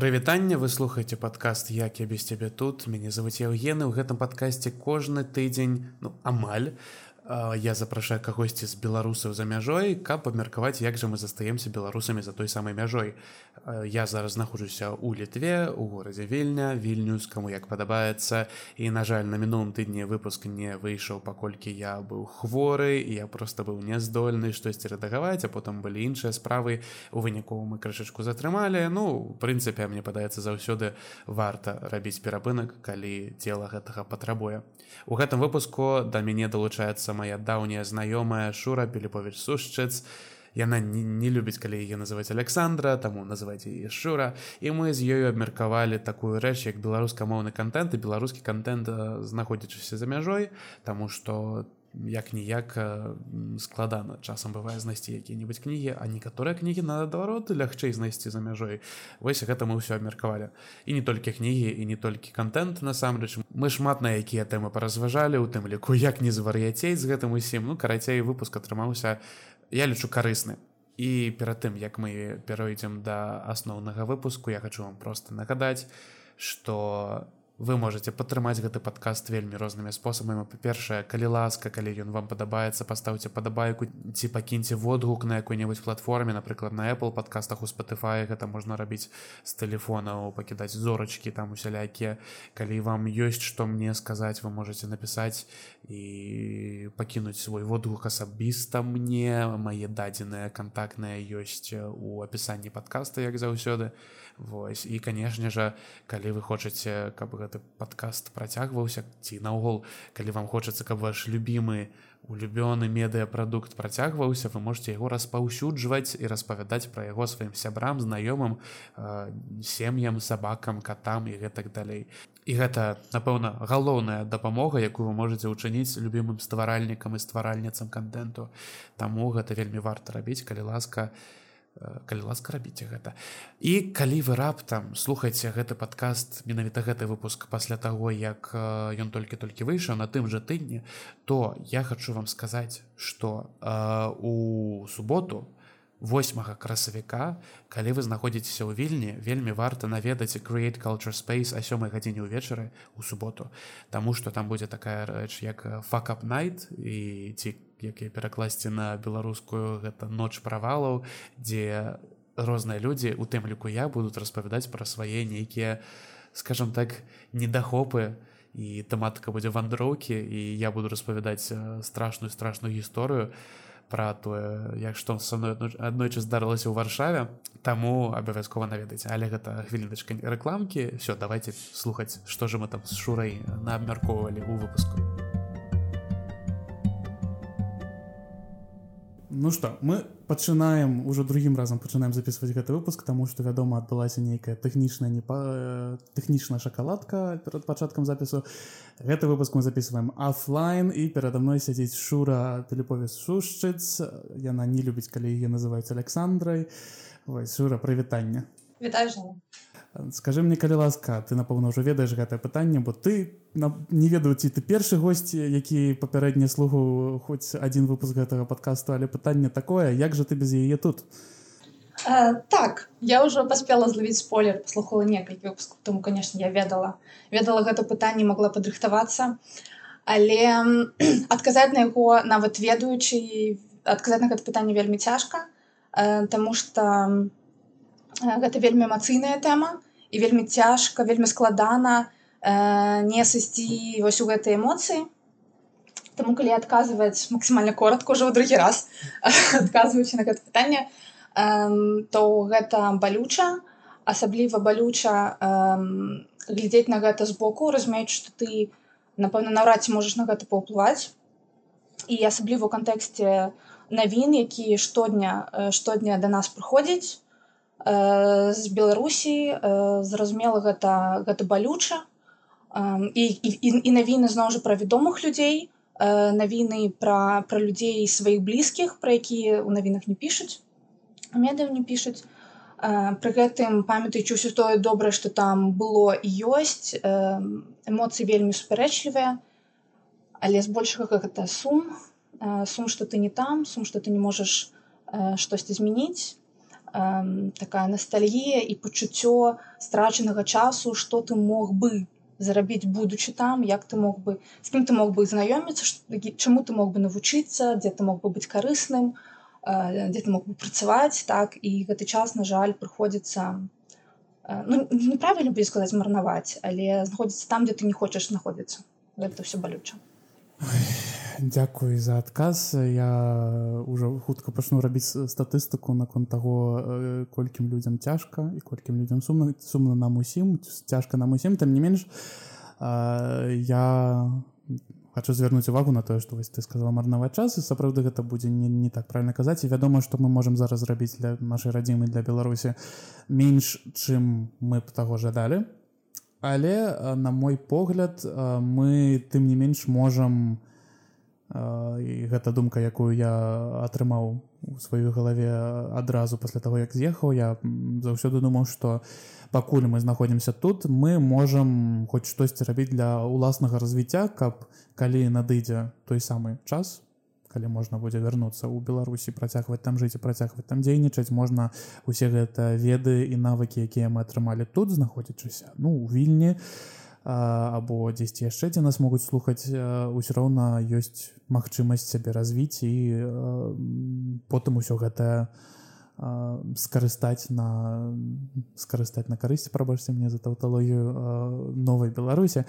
Прывітанне вы слухаеце падкаст як я без цябе тут мяне завуць Еўгены ў гэтым падкасці кожны тыдзень ну амаль я запрашаю кагосьці з беларусаў за мяжой каб абмеркаваць як жа мы застаемся беларусамі за той самай мяжой. Я зараз знаходжуся ў літве у горадзе вільня вільнюс каму як падабаецца. І на жаль на мінулым тыдні выпуск не выйшаў паколькі я быў хворы і я просто быў няздольны штосьці рэдагаваць а потым былі іншыя справы. У выніку мы крышачку затрымалі. Ну прынцыпе мне падаецца заўсёды варта рабіць перапынак калі цела гэтага патрабуе. У гэтым выпуску да мяне далучаецца моя даўняя знаёмая шура пеліпович сушчыц яна не, не любіць калі яе называць александра таму называць яе шура. І мы з ёю абмеркавалі такую рэч як беларускамоўны контент. І беларускі контент знаходзячыся за мяжой таму что там як-ніяк складана. Часам бывае знайсці якія-небудзь кнігі а некаторыя кнігі наадварот лягчэй знайсці за мяжой. Вось гэта мы ўсё абмеркавалі. І не толькі кнігі і не толькі контент насамрэч. Мы шмат на якія тэмы паразважалі у тым ліку як не звар'яцей з гэтым усім. Ну карацей выпуск атрымаўся я лічу карысны. І перад тым як мы перайдзем да асноўнага выпуску я хочу вам просто нагадаць что у вы можете падтрымаць гэты падкаст вельмі рознымі спосабамі па-першае калі ласка калі ён вам падабаецца пастаўце падабайку ці пакіньце водгук на якой-небудзь платформе напрыклад на apple подкастах у spotify гэта можна рабіць з тэлефонаў пакідаць зорачкі там усялякія калі вам ёсць што мне сказаць вы можете напісаць і пакінуць свой водгук асабіста мне. Мае дадзеныя контактныя ёсць у апісанні подкаста як заўсёды Вось. І канешне жа калі вы хочаце каб гэты падкаст працягваўся ці наогул калі вам хочацца каб ваш любімы улюбёны медыяпрадукт працягваўся вы можете яго распаўсюджваць і распавядаць пра яго сваім сябрам знаёмым э, сем'ям сабакам катам і гэтак далей. І гэта напэўна галоўная дапамога якую вы можете ўчыніць любімым стваральнікам і стваральніцам контенту Таму гэта вельмі варта рабіць калі ласка не калі ласка рабіце гэта. І калі вы раптам слухайце гэты падкаст менавіта гэты выпуск пасля таго як ён толькі-толькі выйшаў на тым жа тыдні то я хочу вам сказаць что у суботу 8 красавіка калі вы знаходзіцеся ў вільні вельмі варта наведаць create culture space а сёмай гадзіне ўвечары у суботу. Таму что там будзе такая рэч як факап night і ці як я перакласці на беларускую гэта ноч правалаў дзе розныя людзі у тым ліку я будуць распавядаць пра свае нейкія скажем так недахопы і тэматыка будзе вандроўкі і я буду распавядаць страшную страшную гісторыю пра тое як што са мной аднойчы здарылася ў варшаве таму абавязкова наведаць але гэта хвіліначка рэкламкі все давайте слухаць што ж мы там з шурай наабмяркоўвалі ў выпуску Ну что мы пачынаем ужо другім разам пачынаем записывать гэты выпуск тому что вядома адбылася нейкая тэхнічная не па тэхнічная шакаладка перад пачаткам запісу гэты выпуск мы записываем офлайн і перада мной сядзіць шура тэлеповес сушчыц яна не любіць калі яе называюць александрай шура прывітання скажи мне калі ласка ты напэўна ўжо ведаеш гэтае пытанне бо ты не ведаю ці ты першы госць які папярэдні слугу хоць адзін выпуск гэтага подкасту але пытанне такое як жа ты без яе тут? А, так я ўжо паспела злавіць спойлер паслухала некалькі выпускаў тому конечно я ведала. Ведала гэта пытанне могла падрыхтавацца. Але адказаць на яго нават ведаючы адказаць на гэта пытанне вельмі цяжка Таму что гэта вельмі эмацыйная тэма і вельмі цяжка вельмі складана э, не сысці вось у гэтай эмоцыі Таму калі адказваць максімальна коротко ўжо ў другі раз адказваючы на гэта пытанне э, то гэта балюча асабліва балюча э, глядзець на гэта збоку разумеюць што ты напэўна наўрад ці можаш на гэта паўплываць. І асабліва ў кантэксце навін які штодня э, штодня да нас прыходзіць Э, з беларусі э, зразумела гэта гэта балюча. І, і, і навіны зноў жа пра вядомых людзей э, навіны пра пра людзей сваіх блізкіх пра якія ў навінах не пішуць медыа не пішуць. Пры гэтым памятаючы ўсё тое добрае што там было і ёсць эмоцыі вельмі супярэчлівыя. Але збольшага гэта сум. Сум што ты не там сум што ты не можаш штосьці змяніць такая ностальгія і пачуццё страчанага часу што ты мог бы зарабіць будучы там як ты мог бы з кім ты мог бы знаёміцца чаму ты мог бы навучыцца дзе ты мог бы быць карысным дзе ты мог бы працаваць так і гэты час на жаль прыходзіцца ну, неправільна будзе сказаць марнаваць але знаходзіцца там дзе ты не хочаш знаходзіцца. Гэта все балюча Дякую за адказ. Я ўжо хутка пачну рабіць статыстыку наконт таго колькім людзям цяжка і колькім людзям сумна сумна нам усім цяжка нам усім. Там не менш я хочу звярнуць увагу на тое што вось ты сказала марнаваць час і сапраўды гэта будзе не, не так правильно казаць. І вядома што мы можемм зараз зрабіць для нашай радзімы для беларусі менш чым мы б таго жадалі. Але на мой погляд мы тым не менш можам і гэта думка якую я атрымаў у сваёй галаве адразу пасля таго як з'ехаў я заўсёды думаў што пакуль мы знаходзімся тут мы можам хоць штосьці рабіць для ўласнага развіцця каб калі надыдзе той самы час калі можна будзе вярнуцца ў беларусі працягваць там жыць і працягваць там дзейнічаць можна усе гэта веды і навыкі якія мы атрымалі тут знаходзячыся ну у вільні або дзесьці яшчэ дзе нас могуць слухаць ўсё роўна ёсць магчымасць сябе развіць і потым усё гэтае скарыстаць на скарыстаць на карысці прабачце мне за таўталогію новай беларусі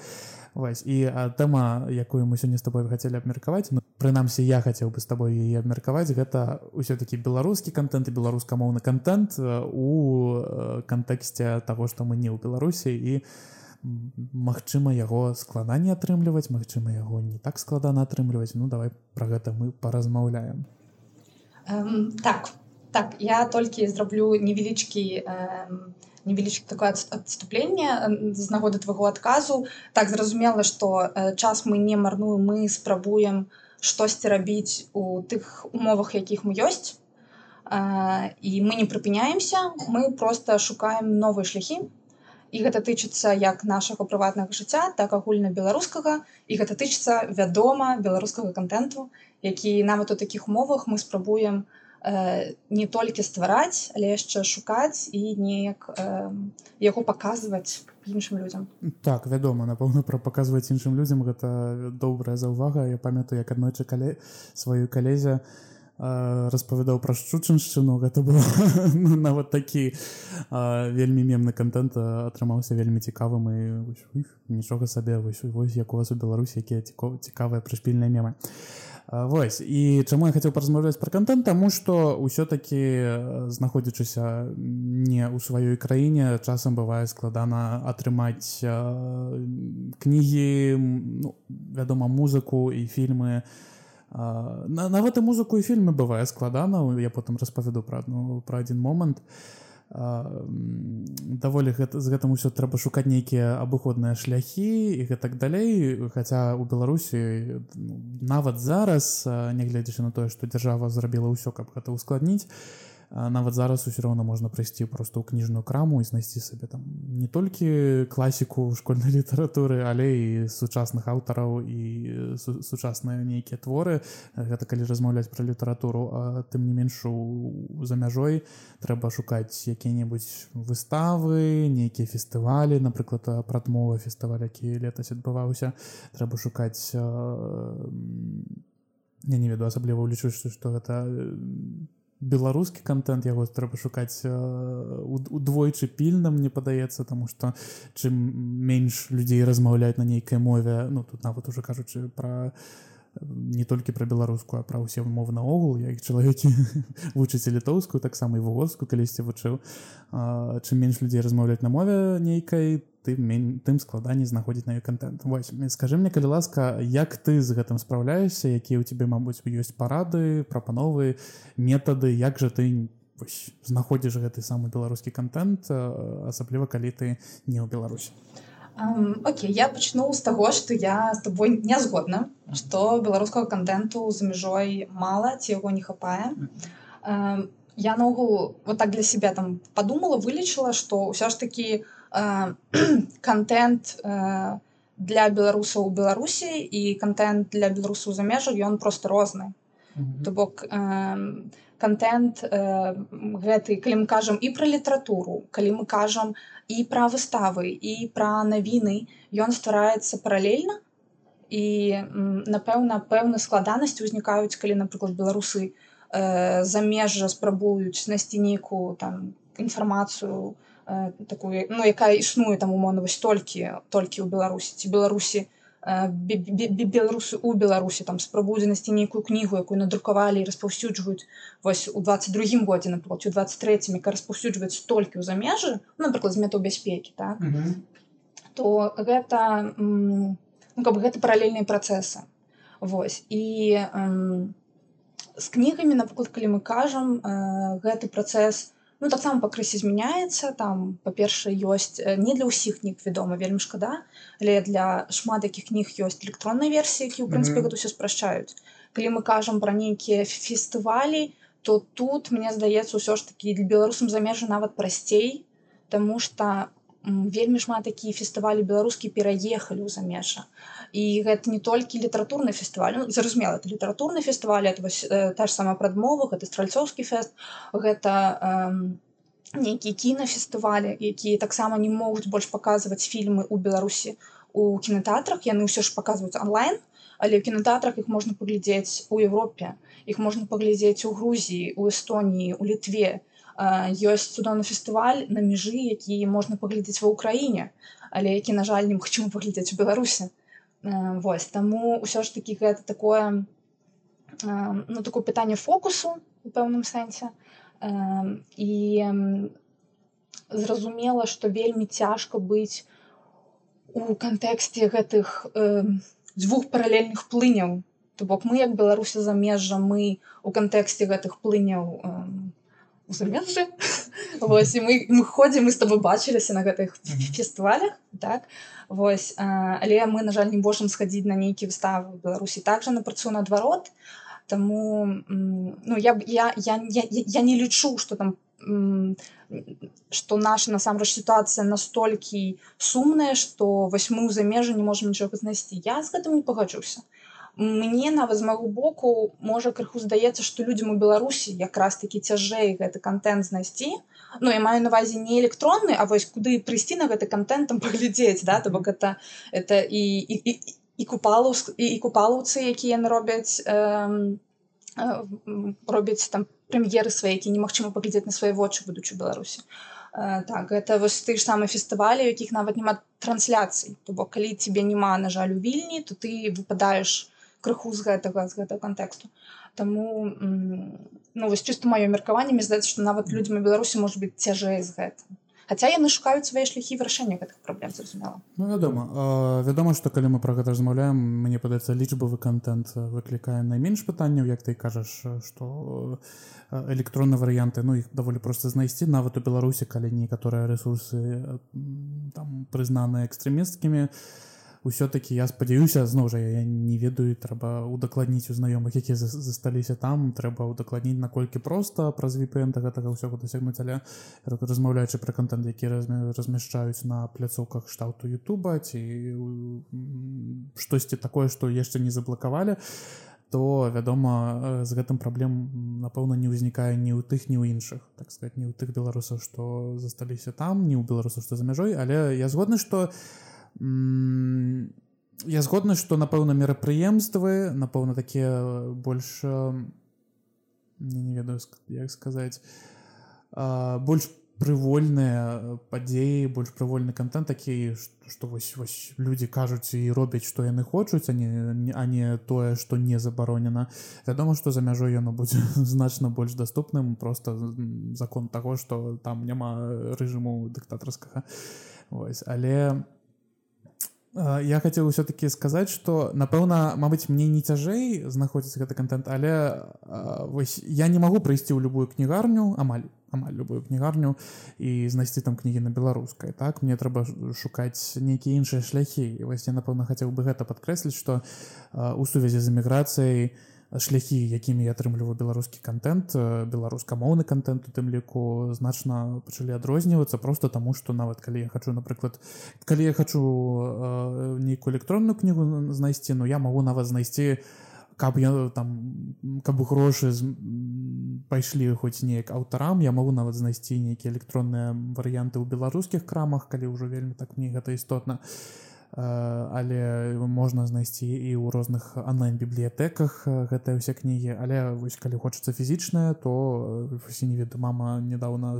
Вось. і тэма якую мы сёння з тобой хацелі абмеркаваць ну, прынамсі я хацеў бы з табой яе абмеркаваць гэта ўсё-такі беларускі контент і беларускамоўны контент у кантэксце таго што мы не ў беларусі і Магчыма яго складанне атрымліваць Магчыма яго не так складана атрымліваць. Ну давай про гэта мы паразмаўляем. Um, так так я толькі зраблю невялічкі невялічкі такое адступленне з нагоды твайго адказу. Так зразумела што час мы не марнуем мы спрабуем штосьці рабіць у тых умовах якіх мы ёсць. І мы не прыпыняемся мы просто шукаем новыя шляхі і гэта тычыцца як нашага прыватнага жыцця так агульна беларускага і гэта тычыцца вядома беларускага контенту які нават у такіх умовах мы спрабуем у Э, не толькі ствараць, але яшчэ шукаць і неяк э, яго паказваць іншым людзям. Так вядома, напэўна пра паказваць іншым людзям гэта добрая заўвага. Я памятаю, як аднойчы кале сваю калезе э, распавядаў пра шчучыншчыну гэта было ну, нават такі вельмі мемны контент атрымаўся вельмі цікавым і нічога сабе вось, вось як у вас у Беларусі якія цікавыя прышпільныя мемы. Вось і чаму я хацеў паразмаўляць пра контент таму што ўсё-такі знаходзячыся не ў сваёй краіне часам бывае складана атрымаць э, кнігі ну, вядома музыку і фільмы нават і музыку і фільмы бывае складана я потым распавяду пра адну пра адзін момант даволі гэта з гэтым усё трэба шукаць нейкія абыходныя шляхі і гэтак далей хаця у беларусі ну, нават зараз нягледзячы на тое што дзяржава зрабіла ўсё каб гэта ускладніць нават зараз усё роўна можна прыйсці просто ў кніжную краму і знайсці сабе там не толькі класіку школьнай літаратуры але і сучасных аўтараў і сучасныя нейкія творы. Гэта калі размаўляць пра літаратуру а тым не менш у за мяжой трэба шукаць якія-небудзь выставы нейкія фестывалі напрыклад прадмова фестываль які летась адбываўся. Трэба шукаць я не веду асабліва ўлічваць што гэта беларускі контент яго трэба шукаць удвойчы пільна мне падаецца тому что чым менш людзей размаўляць на нейкай мове ну тут нават уже кажучы про не толькі пра беларускую а пра ўсе мовы наогул як чалавекі вучыце літоўскую таксама і вугорскую калісьці вучыў. Чым менш людзей размаўляць на мове нейкай тым тым складаней знаходзіць на контент. Скажи мне калі ласка як ты з гэтым спраўляешся якія у тебе мабыць ёсць парады прапановы метады? Як жа ты вось, знаходзіш гэты самы беларускі контент асабліва калі ты не ў беларусі? Um, Окей, я пачну з таго, што я з тобой не згодна, што беларускага контенту за мяжой мала ці яго не хапае. Um, я наогул вот так для себя там подумала, вылечыла, што ўсё ж такі, контент для беларусаў у беларусі і контент для беларусаў замежжа ён просто розны то бок контент гэты калі мы кажам і пра літаратуру калі мы кажам і пра выставы і пра навіны ён ствараецца паралельна. І напэўна пэўна складанасці ўзнікаюць калі напрыклад беларусы э, замежжа спрабуюць знайсці нейкую там інфармацыю э, такую ну якая існуе там умоўна вось толькі толькі ў беларусі. Ці беларусі беларусы у беларусі там спрабуюць знайсці нейкую кнігу якую надрукавалі і распаўсюджваюць вось у 22 годзе напрыклад у 23 яка распаўсюджваць столькі ў замежы ну, напрыклад з метаў бяспекі так? Mm -hmm. то гэта ну, каб гэта паралельныя працэсы. Вось і з кнігамі напрыклад калі мы кажам гэты працэс у ну таксама пакрысе змяняецца там па-першае ёсць не для ўсіх кніг вядома вельмі шкада але для шмат якіх кніг ёсць электроннай версіі які ў прынцыпе mm -hmm. гэта ўсё спрашчаюць калі мы кажам пра нейкія фестывалі то тут мне здаецца ўсё ж такі для беларусам замежжа нават прасцей Таму что вельмі шмат такія фестывалі беларускі пераехалі ў замежжа. І гэта не толькі літаратурны фестываль. Ну, зразумела это літаратурны фестываль это вось, э, та ж сама прадмова гэта стральцоўскі фэст гэта э, нейкія кінафестывалі якія таксама не могуць больш паказваць фільмы ў беларусі. У кінотэатрах яны ўсё ж паказваюць онлайн але ў кінотэатрах іх можна паглядзець у Еўропе іх можна паглядзець у Грузіі у Эстоніі у літве ёсць цудоўны фестываль на мяжы які можна паглядзець ва ўкраіне але які на жаль не магчыма паглядзець у беларусе Вось таму ўсё ж такі гэта такое ну такое пытанне фокусу у пэўным сэнсе. І зразумела што вельмі цяжка быць у кантэксце гэтых дзвюх паралельных плыняў. То бок мы як беларуся замежжа мы у кантэксце гэтых плыняў у замежжы Вось і мы мы ходзім мы з тобой бачыліся на гэтых фестывалях так. Вось але мы на жаль не можам схадзіць на нейкі выставы беларусі также напрацую наадварот Таму ну я я, я, я, я не лічу что там что наша насамрэч сітуацыя настолькі сумная что вось мы ў замежжа не можем нічога знайсці я з гэтым не пагаджуся мне нават з магу боку можа крыху здаецца што людзям у беларусі якраз такі цяжэй гэты контент знайсці. Ну я маю навазе не электронны А вось куды прыйсці на гэты контентам паглядзець да то бок это это і і, і, і купалу і, купалаўцы якія яны робяць э, робяць там прэм'еры свае які немагчыма паглядзець на свае вочы будучы беларусі. Э, так это вось ты ж самы фестывалі якіх нават няма трансляцый. То бок калі тебе няма на жаль у вільні то ты выпадаеш крыху з гэтага з гэтага кантэксту. Таму ну вось чыста маё меркаванне мне здаецца што нават людзям беларусі можа быць цяжэй з гэтым. Хаця яны шукаюць свае шляхі вырашэння гэтых праблем зразумела. Ну вядома. Вядома што калі мы пра гэта размаўляем мне падаецца лічбавы контент выклікае найменш пытанняў як ты кажаш што электронны варыянты ну іх даволі проста знайсці. Нават у беларусі калі некаторыя ресурсы там прызнаныя экстрэмісткімі то ўсё-таки я спадзяюся зноў жа я не ведаю трэба удакладніць у знаёмых якія засталіся там. Трэба удакладніць наколькі проста праз VPN гэтага ўсяго дасягнуць але размаўляючы пра контент які размяшчаюць на пляцоўках шталту Ютуба ці штосьці такое што яшчэ не заблакавалі то вядома з гэтым праблем напэўна не ўзнікае ні ў тых ні ў іншых так сказать не ў тых беларусаў што засталіся там не ў беларусаў што за мяжой але я згодны што у я згодны што напэўна мерапрыемствы напэўна такія больш не, ведаю як сказаць больш прывольныя падзеі больш прывольны контент такі што вось вось людзі кажуць і робяць што яны хочуць а не а не тое што не забаронена вядома што за мяжой яно будзе значна больш доступным просто закон таго што там няма рэжыму дыктатарскага ось але у я хацеў все-таки сказаць что напэўна Мабыць мне не цяжэй знаходзіць гэты контент але вось я не магу прыйсці ў любую кнігарню амаль амаль любую кнігарню і знайсці там кнігі на беларускай так? Мне трэба шукаць нейкія іншыя шляхі. Вось я напэўна хацеў бы гэта падкрэсліць что у сувязі з эміграцыяй у шляхі якімі я атрымліваю беларускі контент беларускамоўны контент у тым ліку значна пачалі адрознівацца просто таму что нават калі я хочу напрыклад калі я хочу нейкую электронную кнігу знайсці но ну, я могу нават знайсці каб я там каб грошы з пайшлі хоць неяк аўтарам я могу нават знайсці нейкія электронныя варыянты ў беларускіх крамах калі ўжо вельмі так мне гэта істотна але можна знайсці і ў розных онлайн-бібліятэках гэтыя ўсе кнігі. Але вось калі хочацца фізічная то не веду мама недавно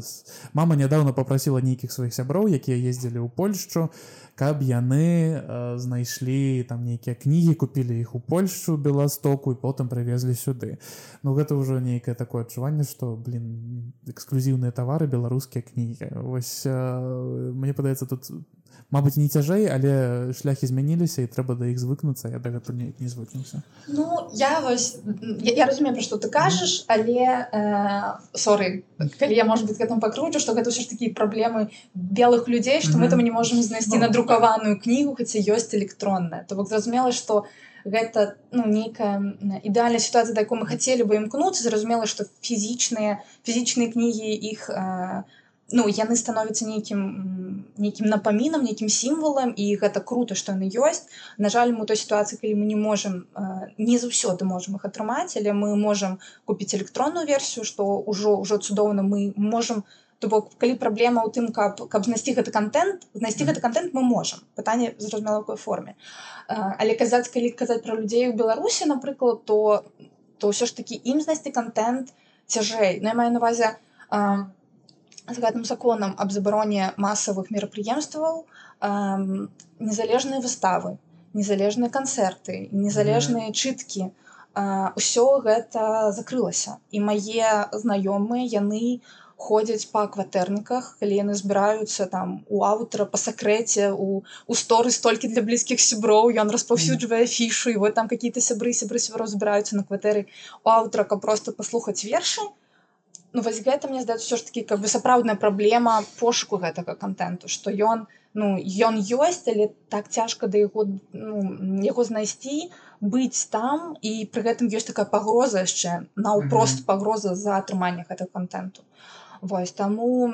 мама нядаўна попрасила нейкіх сваіх сяброў якія ездзілі ў Польшчу каб яны знайшлі там нейкія кнігі купілі іх у Польшчу беластоку і потым прывезлі сюды. Ну гэта ўжо нейкае такое адчуванне што блин эксклюзіўныя тавары беларускія кнігі. Вось мне падаецца тут Мабыць не цяжэй але шляхі змяніліся і трэба да іх звыкнуцца. Я дагэтуль не, не звыкнуўся. Ну я вось я, я разумею пра што ты кажаш але э, соры калі я может быть гэтым пакручу што гэта ўсё ж такі праблемы белых людзей што mm -hmm. мы там не можемм знайсці ну, надрукаваную кнігу хаця ёсць электронная. То бок зразумела што гэта ну нейкая ідэальная сітуацыя да якой мы хацелі бы імкнуцца. Зразумела што фізічныя фізічныя кнігі іх э, ну яны становяцца нейкім нейкім напамінам нейкім сімвалам і гэта круто што яны ёсць на жаль мы той сітуацыі калі мы не можем не заўсёды можемм іх атрымаць але мы можемм купіць электронную версію што ўжо ўжо цудоўна мы можемм то бок калі праблема ў тым каб каб знайсці гэты контент знайсці гэты контент мы можемм пытанне зразумела какой форме. Але казаць калі казаць пра людзей у беларусі напрыклад то то ўсё ж такі ім знайсці контент цяжэй. Я маю навазе а з гэтым законам аб забароне масавых мерапрыемстваў незалежныя выставы незалежныя канцэрты незалежныя чыткі ўсё гэта закрылася і мае знаёмыя яны ходзяць па кватэрніках калі яны збіраюцца там у аўтара па сакрэце у у сторы столькі для блізкіх сяброў ён распаўсюджвае фішу і вот там какие-то сябры сябры сяброў збіраюцца на кватэры у аўтара каб просто паслухаць вершы ну вось гэта мне здаецца ўсё ж таки как бы сапраўдная праблема пошуку гэтага контенту что ён ну ён ёсць але так цяжка да яго ну, яго знайсці быць там і пры гэтым ёсць такая пагроза яшчэ наўпрост mm -hmm. пагроза за атрыманне гэтага контенту Вось таму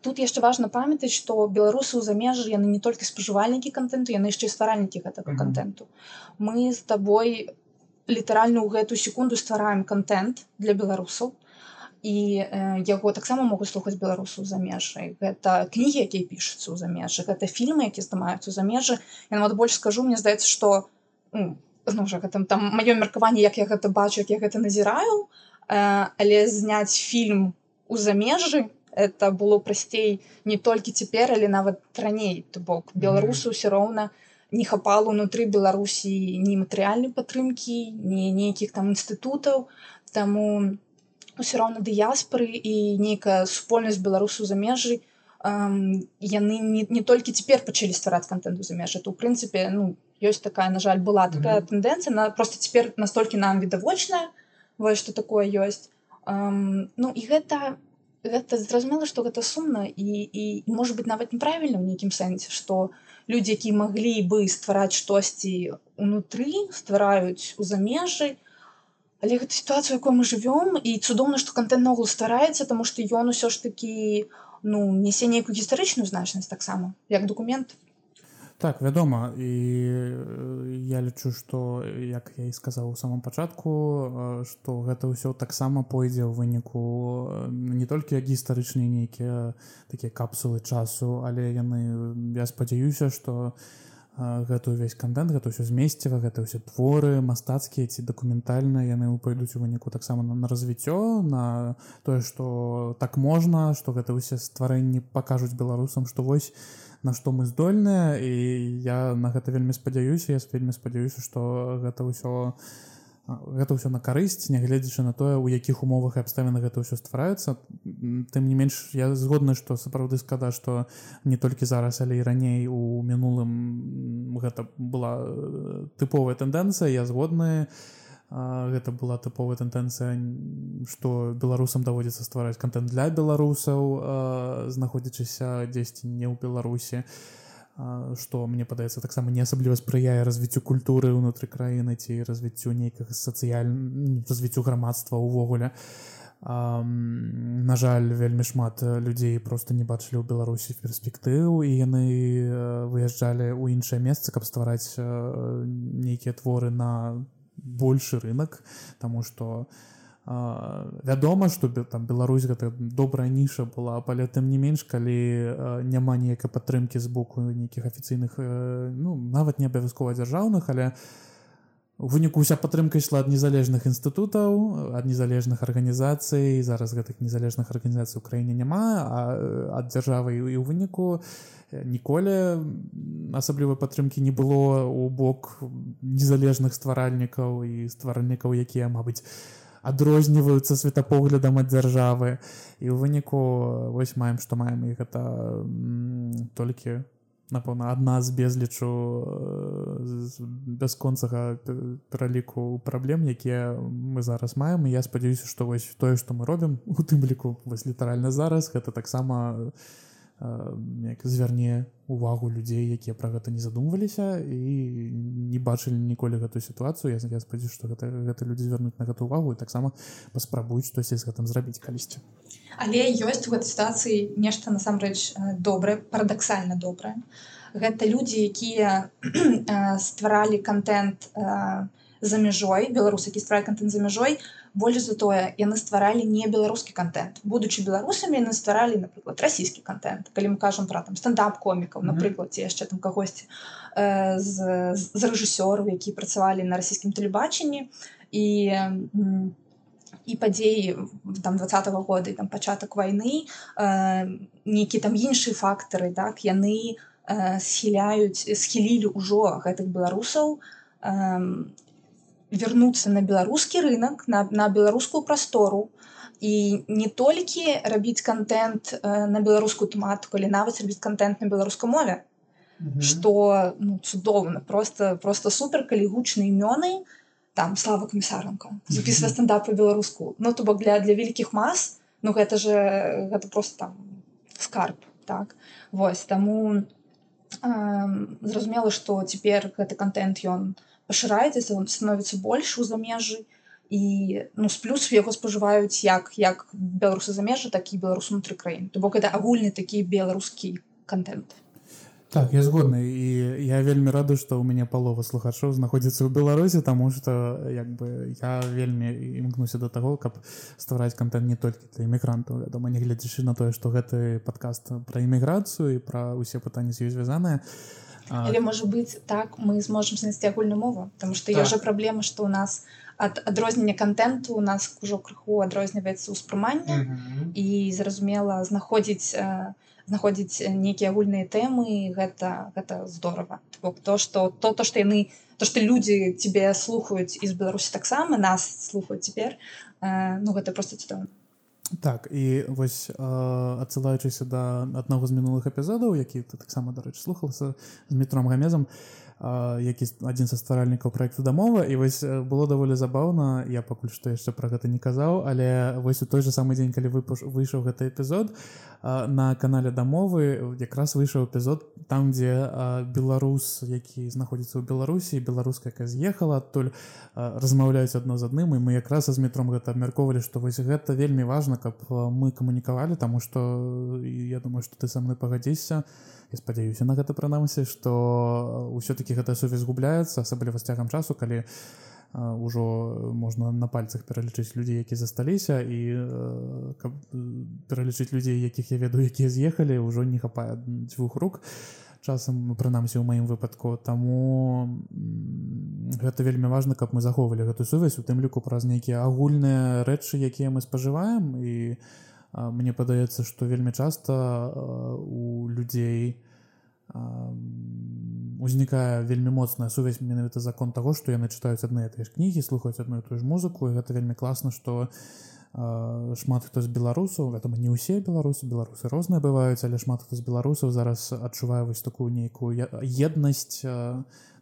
тут яшчэ важна памятаць што беларусы ў замежжы яны не толькі спажывальнікі контенту яны яшчэ стваральнікі гэтага mm -hmm. контенту мы з табой літаральна ў гэту секунду ствараем контент для беларусаў і э, яго таксама могуць слухаць беларусаў замежжай гэта кнігі якія пішуцца ў замежжы гэта фільмы які здымаюцца ў замежжы я нават больш скажу мне здаецца што ну, жа гэтым там маё меркаванне як я гэта бачу як я гэта назіраю э, але зняць фільм у замежжы это было прасцей не толькі цяпер але нават раней. То бок беларусу ўсё роўна не хапала унутры беларусі ні матэрыяльнай падтрымкі не нейкіх там інстытутаў таму у ўсё роўна дыяспоры і нейкая супольнасць беларусаў замежжы яны не, не толькі цяпер пачалі ствараць контенту замежжа то у прынцыпе ну ёсць такая на жаль была такая mm -hmm. тэндэнцыя на просто цяпер настолькі нам відавочная вось что такое ёсць um, ну і гэта гэта зразумела что гэта сумна і і может быть нават неправільна ў нейкім сэнсе что людзі які маглі бы ствараць штосьці унутры ствараюць у замежжы то але гэта сітуацыя якой мы жывём і цудоўна што контент ногул стараецца тому што ён усё ж такі ну несе нейкую гістарычную значнасць таксама як документ. Так вядома. І я лічу што як я і сказаў у самом пачатку што гэта ўсё таксама пойдзе ў выніку не толькі як гістарычныя нейкія такія капсулы часу але яны я спадзяюся што у гэта ўвесь контент гэта ўсё змесціва гэта ўсе творы мастацкія ці дакументальна яны пойдуць у выніку таксама на, на развіццё на тое што так можна што гэта ўсе стварэнні пакажуць беларусам што вось на што мы здольныя і я на гэта вельмі спадзяюся я вельмі спадзяюся што гэта ўсё не гэта ўсё на карысць нягледзячы на тое у якіх умовах і абставінах гэта ўсё ствараецца. Тым не менш я згодны што сапраўды скада што не толькі зараз але і раней у мінулым гэта была тыповая тэндэнцыя я згодны. Гэта была тыповая тэндэнцыя што беларусам даводзіцца ствараць контент для беларусаў знаходзячыся дзесьці не ў беларусі. а што мне падаецца таксама не асабліва спрыяе развіццю культуры ўнутры краіны ці развіццю нейкага сацыяльна развіццю грамадства ўвогуле на жаль вельмі шмат людзей просто не бачылі ў беларусі перспектыў і яны выязджалі ў іншае месца каб ствараць нейкія творы на большы рынок тому что вядома что там Беларусь гэта добрая ніша была але тым не менш калі няма ніякай падтрымкі з боку нейкіх афіцыйных ну нават не абавязкова дзяржаўных але у выніку уся падтрымка ішла ад незалежных інстытутаў ад незалежных арганізацый. Зараз гэтых незалежных арганізацый у краіне няма ад дзяржавы і ў выніку ніколі асаблівай падтрымкі не было у бок незалежных стваральнікаў і стваральнікаў якія мабыць адрозніваюцца светапоглядам ад дзяржавы. І ў выніку вось маем што маем і гэта толькі напэўна адна з безлічу бясконцага пераліку праблем якія мы зараз маем. І я спадзяюся што вось тое што мы робім у тым ліку вось літаральна зараз гэта таксама у як звярне увагу людзей якія пра гэта не задумваліся і не бачылі ніколі гэтую сітуацыю. Я, я спадзяюся што гэта, гэта людзі звярнуць на гэту увагу і таксама паспрабуюць штосьці з гэтым зрабіць калісьці. Але ёсць у гэтай сітуацыі нешта насамрэч добрае парадаксальна добрае. Гэта людзі якія стваралі контент за мяжой беларусы які стваралі контент за мяжой больш за тое яны стваралі не беларускі контент. Будучи беларусамі яны стваралі напрыклад расійскі контент. Калі мы кажам про там стендап комікаў напрыклад ці яшчэ там кагосьці э, з, з рэжысёраў які працавалі на расійскім тэлебачанні і і падзеі там двадцатого года і там пачатак войны э, нейкі там іншыя фактары так яны э, схіляюць схілілі ўжо гэтых беларусаў э, вярнуцца на беларускі рынок на, на беларускую прастору і не толькі рабіць контент э, на беларускую тэматыку але нават рабіць контент на беларускай мове что mm -hmm. ну, цудоўна просто просто супер калі гучныя імёны там слава камісаренко записывае стендап по-беларуску ну то бок для для вялікіх мас ну гэта же гэта просто там скарб так. Вось таму э, зразумела что цяпер гэты контент ён у пашыраецца он становіцца больш у замежжы і ну з плюс яго спажываюць як як беларусы замежжа так і беларус унутры краін то бок это агульны такі беларускі контент. Так я згодны і я вельмі рады што ў мяне палова слухачоў знаходзіцца ў беларусе таму што як бы я вельмі імкнуся до таго каб ствараць контент не толькі для эмігрантаў вядома не гледзячы на тое што гэты падкаст пра эміграцыю і пра ўсе пытанні з ёй звязаныя то или может быть так мы зможем знайсці агульную мову потому что так. же праблема что у нас ад адрознення контенту у нас ужо крыху адрозніваецца ўспрыманне mm -hmm. і зразумела знаходзіць знаходзіць нейкія агульныя тэмы гэта гэта здорово бок то что то то что яны то что люди тебе слухаюць из беларусі таксама нас слухаюць цяпер ну гэта просто цудоўна так і вось адсылаючыся да аднаго з мінулых эпізодаў які ты таксама дарэчы слухалася з метром гамезам які адзін са стваральнікаў проекту дамова і вось было даволі забаўна я пакуль што яшчэ пра гэта не казаў але вось у той же самы дзень калі выпуш выйшаў гэты эпізод на канале дамовы якраз выйшаў эпізод там дзе беларус які знаходзіцца ў беларусі беларуская якая з'ехала адтуль размаўляюць адно з адным і мы якраз з метром гэта абмяркоўвалі што вось гэта вельмі важна каб мы камунікавалі таму што я думаю што ты са мной пагадзіся я спадзяюся на гэта прынамсі што ўсё-таки гэта сувязь губляецца асабліва з цягам часу калі у ўжо можна на пальцах пералічыць людзей які засталіся і каб пералічыць людзей якіх я ведаю якія з'ехалі ўжо не хапае дзвюх рук часам прынамсі ў маім выпадку. Таму гэта вельмі важна каб мы захоўвалі гэту сувязь у тым ліку праз нейкія агульныя рэчы якія мы спажываем і мне падаецца што вельмі часта у людзей у узнікае вельмі моцная сувязь менавіта закон таго што яны чытаюць адны тыя ж кнігі слухаюць адну тую ж музыку. І гэта вельмі класна што шмат хто з беларусаў гэта не ўсе беларусы беларусы розныя бываюць але шмат хто з беларусаў зараз адчувае вось такую нейкую еднасць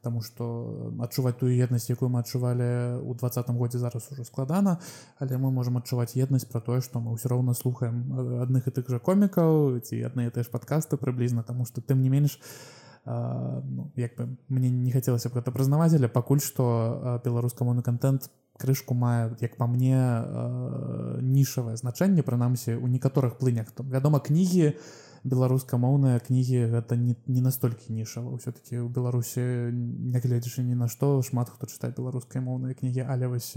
Таму што адчуваць тую еднасць, якую мы адчувалі ў двадцатым годзе зараз ужо складана, але мы можемм адчуваць еднасць пра тое, што мы ўсё роўна слухаем адных і тых жа комікаў ці адныя тыя ж падкасты прыблізна, таму што тым не менш ну, як бы мне не хацелася б гэта прызнаваць, але пакуль што беларускамоўны контент крышку мае як па мне нішавае значэнне прынамсі у некаторых плынях. Там вядома кнігі, беларускамоўныя кнігі гэта не, не настолькі нішава ўсё-таки у беларусі нягледзячы ні на што шмат хто чытае беларускай моўныя кнігі але вось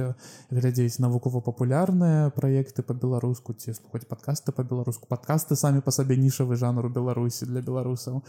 глядзець навукова-папулярныя праекты по-беларуску ці слухаць падкасты по-беларуску падкасты самі па сабе нішавы жанр у беларусі для беларусаў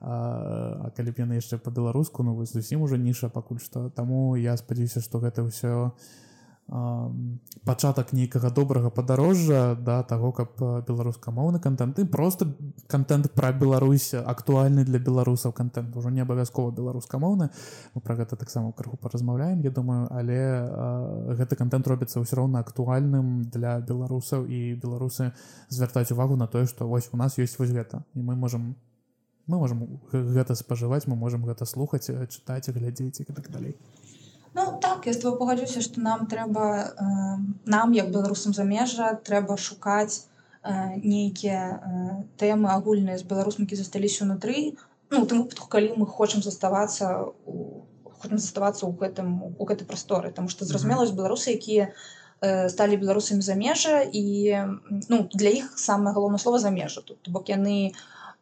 а, а калі б яны яшчэ по-беларуску ну вось зусім уже ніша пакуль што таму я спадзяюся што гэта ўсё не пачатак нейкага добрага падарожжа да таго каб беларускамоўны контент і просто контент пра Беларусь актуальны для беларусаў контент ужо не абавязкова беларускамоўны мы про гэта таксама крыху паразмаўляем Я думаю але а, гэты контент робіцца ўсё роўна актуальным для беларусаў і беларусы звяртаць увагу на тое што вось у нас ёсць вось гэта. І мы можем мы можем гэта спажываць мы можем гэта слухаць чытаць глядзець і так далей Ну так я з тобой пагадзюся што нам трэба э, нам як беларусам замежжа трэба шукаць э, нейкія э, тэмы агульныя з беларусмкі засталіся унутры ну тым выпадку калі мы хочам заставацца у хочам заставацца ў гэтым у гэтай прасторы там што зразумелась беларусы якія э, сталі беларусамі замежжа і ну для іх самае галоўнае слова замежжа тут бок яны у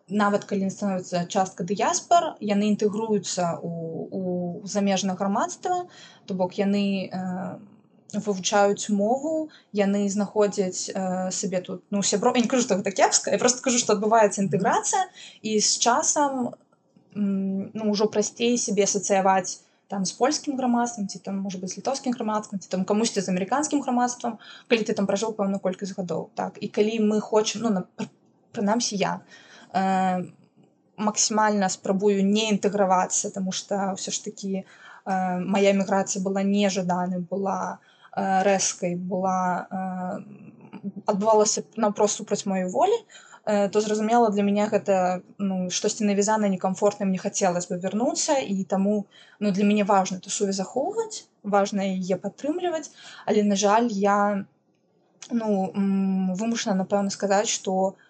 нават калі становіцца частка дыяспор яны інтэгруюцца у, у замежнае грамадства то бок яны э, вывучаюць мову яны знаходзяць э, сабе тут ну сябро не кажу так кепска я просто кажу што адбываецца інтэграцыя і з часам ну ўжо прасцей сябе асацыяваць там з польскім грамадствам ці там можа быть літоўскім грамадствам ці там камусьці з амерыканскім грамадствам калі ты там пражыў пэўную колькасць гадоў. Так і калі мы хочам ну прынамсі я. Э, максімальна спрабую не інтэгравацца тому что ўсё ж таки э, моя міграцыя была нежаданай была э, рэзкай была э, адбывалася напрост супраць маёй волі э, то зразумела для мяне гэта ну штосьці навязана некамфортна мне хацелось бы вярнуцца і таму ну для мяне важно ту сувязь захоўваць важна яе падтрымліваць але на жаль я ну вымушана напэўна сказаць что у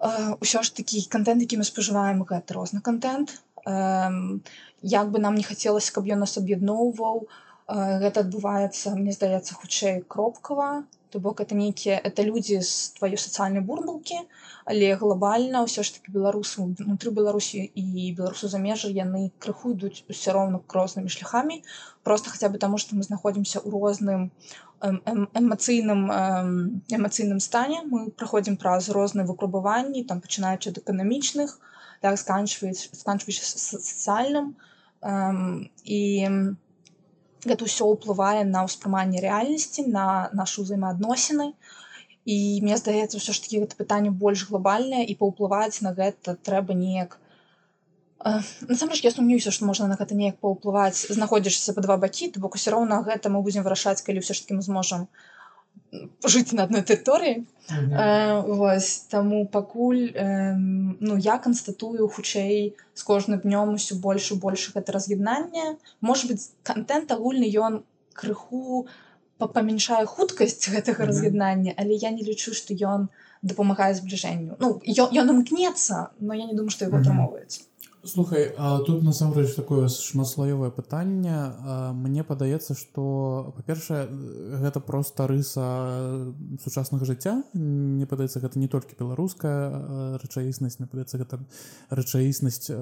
ўсё ж такі контент які мы спажываем гэта розны контент. Як бы нам не хацелася каб ён нас аб'ядноўваў гэта адбываецца мне здаецца хутчэй кропкава то бок это нейкія это людзі з тваёй сацыяльнай бурбалкі але глобальна ўсё ж таки беларусу унутры беларусі і беларусу замежжа яны крыху ідуць усе роўна рознымі шляхамі просто хаця бы таму што мы знаходзімся ў розным эмацыйным эмацыйным стане. Мы праходзім праз розныя выпрабаванні там пачынаючы ад эканамічных так сканчваюць сканчваючы сацыяльным. І гэта ўсё ўплывае на ўспрыманне рэальнасці на нашу ўзаемаадносіны і мне здаецца ўсё ж такі гэта пытанне больш глобальнае і паўплываць на гэта трэба неяк насамрэч я сумнююся што можна на гэта неяк паўплываць знаходзішся па два бакі то бок усё роўна гэта мы будзем вырашаць калі ўсё ж таки мы зможам жыць на адной тэрыторыі вось таму пакуль ну я канстатую хутчэй з кожным днём усё больш і больш гэта раз'яднанне можа быть контент агульны ён крыху памяншае хуткасць гэтага раз'яднання але я не лічу што ён дапамагае збліжэнню ну ён імкнецца но я не думаю што его атрымоўваецца Слухай тут насамрэч такое шматслаёвае пытанне. Мне падаецца што па-першае гэта проста рыса сучаснага жыцця. Мне падаецца гэта не толькі беларуская рэчаіснасць мне падаецца гэта рэчаіснасць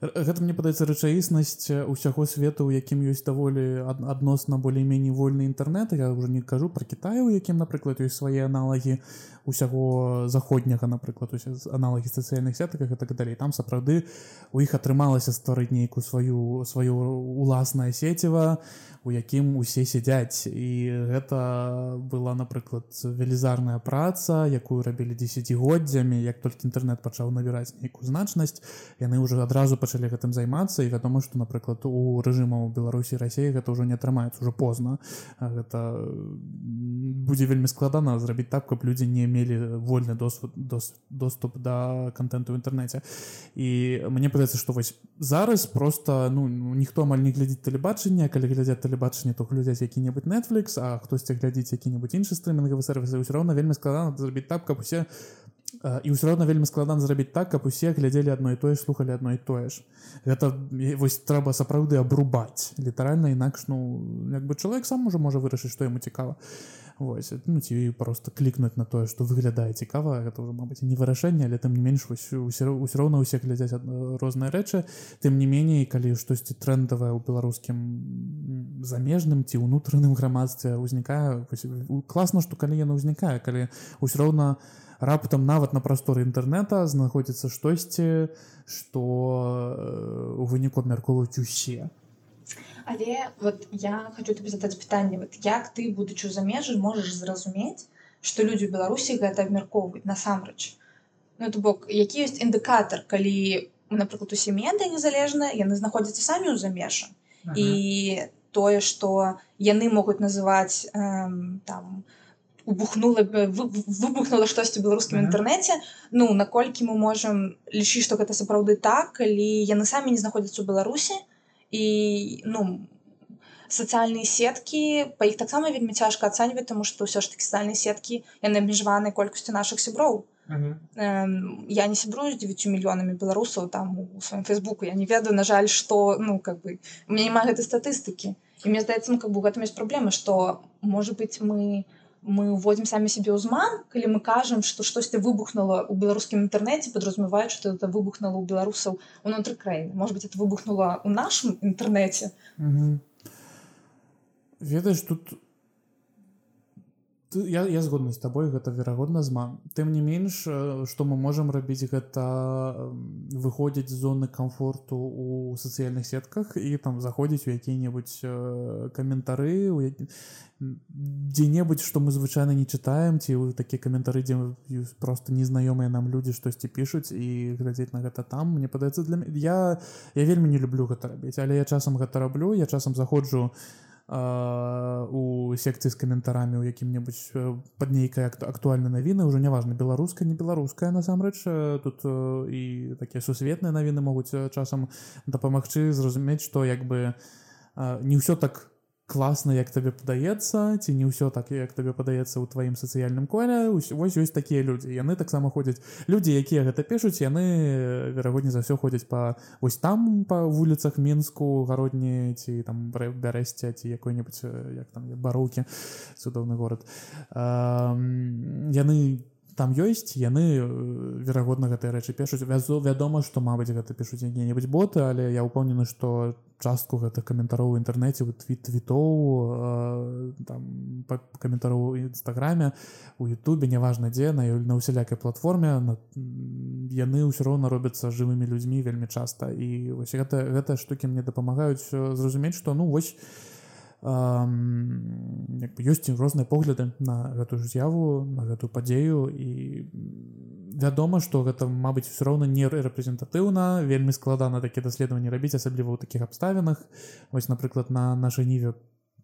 гэта мне падаецца рэчаіснасць усяго свету у якім ёсць даволі адносна болей-меней вольны інтэрнэт. Я ўжо не кажу пра Кітаю якім напрыклад ёсць свае аналагі усяго заходняга напрыклад аналагі сацыяльных сетаках і так далей. Там сапраўды у іх атрымалася стварыць нейкую сваю сваю уласнае сеціва у якім усе сядзяць. І гэта была напрыклад велізарная праца якую рабілі десятгоддзямі як толькі інтэрнет пачаў набіраць нейкую значнасць яны ўжо адразу пачалі гэтым займацца і вядома што напрыклад у рэжымаў беларусі рассеі гэта ўжо не атрымаецца ўжо позна гэта будзе вельмі складана зрабіць так каб людзі не мелі вольны досвід доступ да контенту ў інтэрнэце і мне падаецца што вось зараз просто ну ніхто амаль не глядзіць тэлебачання калі глядзяць тэле тэлебачанне то глядзяць які-небудзь Netflix а хтосьці глядзіць які-небудзь іншы стрымінгавы сервісы ўсё роўна вельмі складана зрабіць так каб усе і ўсё роўна вельмі складана зрабіць так каб усе глядзелі адно і тое слухали адно і тое ж гэта вось трэба сапраўды абрубаць літаральна інакш ну як бы чалавек сам уже можа вырашыць што яму цікава Вось ну ці просто клікнуць на тое што выглядае цікава гэта ўжо мабыць не вырашэнне але тым не менш ўсё роўна ўсе глядзяць розныя рэчы тым не меней калі штосьці трендавае ў беларускім замежным ці ўнутраным грамадстве ўзнікае класна што калі яна ўзнікае калі ўсё роўна раптам нават на прасторы інтэрнэта знаходзіцца штосьці што у выніку абмяркоўваюць усе Але вот я хочу тебе задать пытанне вот як ты будучи ў замежжы можаш зразумець што людзі ў беларусі гэта абмяркоўваюць насамрэч ну то бок які ёсць індыкатор калі напрыклад усе медыя незалежныя яны знаходзяцца самі ў замежжа і тое што яны могуць называць э, там убухнула выбухнула штосьці беларускім інтэрнэце ну наколькі мы можам лічыць што гэта сапраўды так калі яны самі не знаходзяцца ў беларусі і ну сацыяльныя сеткі па іх таксама вельмі цяжка ацэньваць таму што ўсё ж такі сацыяльныя сеткі яны абмежаванай колькасцю наших сяброў Uh -huh. я не сябрую з 9 мільёнамі беларусаў там у сваім фейсбуку я не ведаю на жаль што ну как бы у меня няма гэтай статыстыкі і мне здаецца ну, как бы гэтым ёсць праблема што можа быть мы мы уводзім самі сябе ўзман калі мы кажам што штосьці выбухнула ў беларускім інтэрнэце падразумеваюць што это выбухнула ў беларусаў унутры краіны может быть это выбухнула ў нашым інтэрнэце ведаеш тут я, я згодны з табой гэта верагодна зман. Тым не менш што мы можам рабіць гэта выходзіць з зоны комфорту у сацыяльных сетках і там заходзіць у якія-небудзь каментары у які дзе-небудзь што мы звычайна не чытаем ці такія каментары дзе просто незнаёмыя нам людзі штосьці пішуць і глядзець на гэта там мне падаецца для я я вельмі не люблю гэта рабіць але я часам гэта раблю я часам заходжу на у секцыі з каментарамі ў якім-небудзь пад нейкай актуальнай навіны ўжо няважна беларуская не беларуская насамрэч тут і такія сусветныя навіны могуць часам дапамагчы зразумець што як бы не ўсё так класна як табе падаецца ці не ўсё так як табе падаецца ў тваім сацыяльным коле вось ёсць такія людзі. Яны таксама ходзяць людзі якія гэта пішуць яны верагодні за ўсё ходзяць па вось там па вуліцах мінску гародні ці там бярэсця ці якой-небудзь як там бароўкі цудоўны горад. Яны не там ёсць яны верагодна гэтыя рэчы пішуць. Вязу вядома што мабыць гэта пішуць якія-небудзь боты але я ўпэўнены што частку гэтых каментароў у інтэрнэце у твіт твітоў там каментароў нстаграме у Ютубе няважна дзе на на усялякай платформе на, яны ўсё роўна робяцца жывымі людзьмі вельмі часта. І вось гэта гэта штукі мне дапамагаюць зразумець што ну вось ёсць розныя погляды на гэтую з'яву на гэтую падзею. І вядома што гэта мабыць все роўна не рэпрэзентатыўна вельмі складана такія даследаванні рабіць асабліва ў такіх абставінах. Вось напрыклад на нашай ніве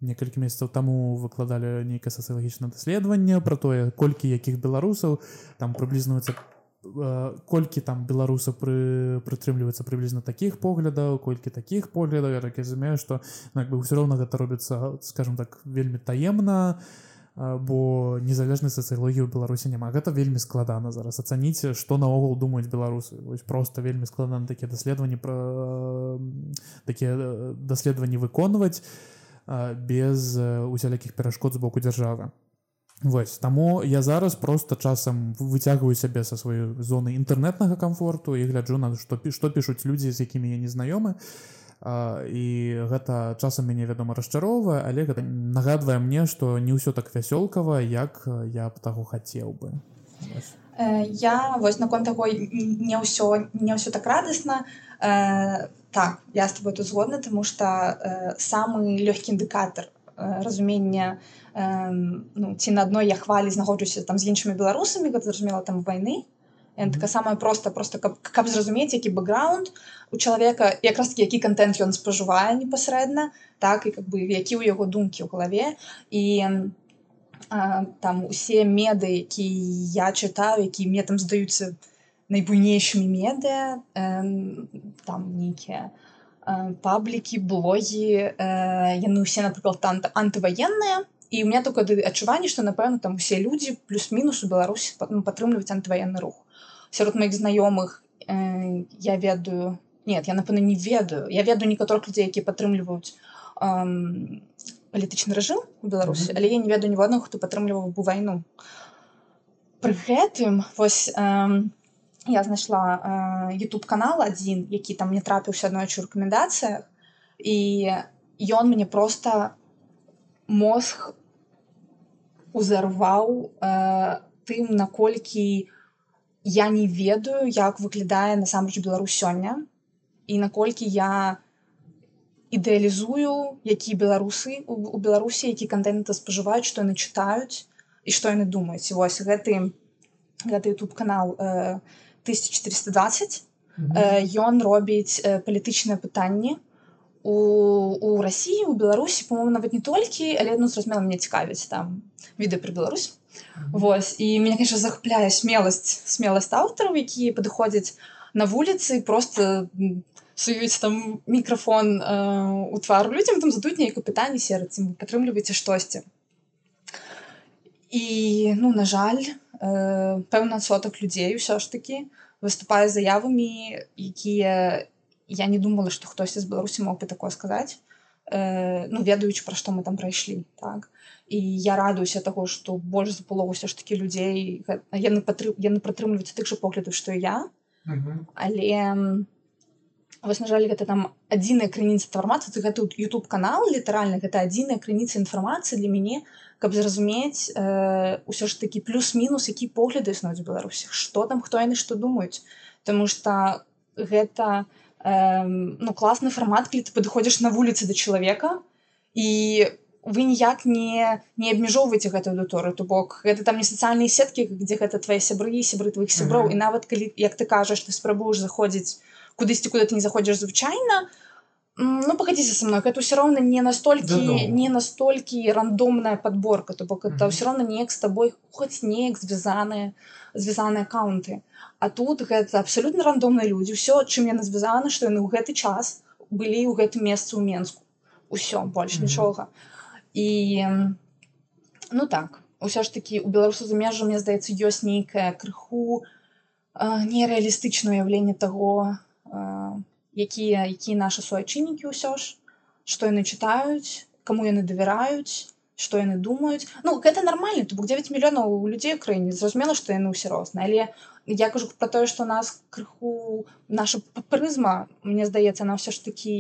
некалькі месяцаў таму выкладалі нейкае сацыялагічнае даследаванне пра тое колькі якіх беларусаў там прыблізнуецца по колькі там беларусаў пры прытрымліваецца прыблізна такіх поглядаў колькі такіх поглядаў. Я так разумею што ну, бы ўсё роўна гэта робіцца скажем так вельмі таемна бо незалежнай сацыялогіі ў беларусі няма. Гэта вельмі складана зараз ацаніць што наогул думаюць беларусы. Вось просто вельмі складана такія даследаванні пра такія даследаванні выконваць без усялякіх перашкод з боку дзяржавы. Вось таму я зараз просто часам выцягваю сябе са сваёй зоны інтэрнетнага комфорту і гляджу на што што пішуць людзі з якімі я не знаёмы. і гэта часам мяне вядома расчароўвае але гэта нагадвае мне што не ўсё так вясёлкава як я б таго хацеў бы. Э, я вось наконт таго не ўсё не ўсё так радасна. Э, так я с тобой тут згодна тому что э, самы лёгкі індыкатор разумення на ну, ці на адной я хвалі знаходжуся там з іншымі беларусамі зразумела там вайны такая самая проста просто каб, каб зразумець які бэкграунд у чалавека якраз таки які контент ён спажывае непасрэдна так і как бы які ў яго думкі ў галаве і а, там усе меды які я чытаю які мне там здаюцца найбуйнейшымі медыа там нейкія паблікі блогі э, яны ўсе напрыклад там антываенныя і у меня только адчуванне што напэўна там усе людзі плюс-мінус у беларусі ну, падтрымліваць антываенны рух сярод моих знаёмых э, я ведаю. Нет я напэўна не ведаю. Я ведаю некаторых людзей які падтрымліваюць э, палітычны рэжым у беларусі але я не ведаю ніводнага хто падтрымліваў бы вайну пры гэтым вось э, я знайшла э, youtube канал адзін які там не трапіўся аднойчы ў рэкамендацыях і ён мне просто мозг узарваў э, тым наколькі я не ведаю як выглядае насамрэч Беларусь сёння і наколькі я ідэалізую які беларусы у беларусі які контента спажываюць што яны чытаюць і што яны думаюць вось гэты гэты youtube канал э, 1420 ён э, робіць э, палітычныя пытанні у у Росіі у Беларусі по-моему нават не толькі але ну зразумела мне цікавіць там відэа про Беларусь Вось і меня конечно захапляе смеласць смеласць аўтараў якія падыходзяць на вуліцы просто суюць там мікрафон э, у твар людзям там задуць нейкае пытанне сердце вы падтрымліваеце штосьці і ну на жаль э, пэўна сотак людзей ўсё ж таки выступае заявамі якія я не думала што хтосьці з беларусі мог бы такое сказаць э, ну ведаючы пра што мы там прайшлі так. і я радуюся таго што больш за палову ўсё ж такі людзей яны патры яны пратрымліваюць тых жа поглядаў што я. Але вось на жаль гэта там адзіная крыніца інфармацыі гэты youtube канал літаральна гэта адзіная крыніца інфармацыі для мяне каб зразумець э, ўсё ж такі плюс-мінус які погляды існуюць беларусі што там хто яны што думаюць Таму что гэта э, ну класны фармат калі ты падыходзіш на вуліцы да чалавека і вы ніяк не не абмяжоўваеце гэтую аўдыторыю то бок гэта там не сацыяльныя сеткі дзе гэта твае сябры сябры твоих сяброў mm -hmm. і нават калі як ты кажаш ты спрабуеш заходзіць кудысьці куда ты не заходзіш звычайна ну погодите со мной это все равно не настолькі не настолькі рандомная подборка то бок это все равно неяк с тобой хоть неяк звязаныя звязаныя аккаунты. А тут гэта абсолютно рандомныя люди все чым яны звязаны что яны ў гэты час былі ў гэтым месцы ў менску усё больш нічога і ну так ўсё ж таки у беларусу за межу мне здаецца ёсць нейкая крыху нереалістычна уяўленне того якія якія нашы суайчыннікі ўсё ж што яны чытаюць кому яны давяраюць што яны думаюць ну гэта нармальна то бок 9 мільёнаў людзей у краіне зразумела што яны ўсе розныя але я кажу про тое што нас крыху наша прызма мне здаецца на ўсё ж такі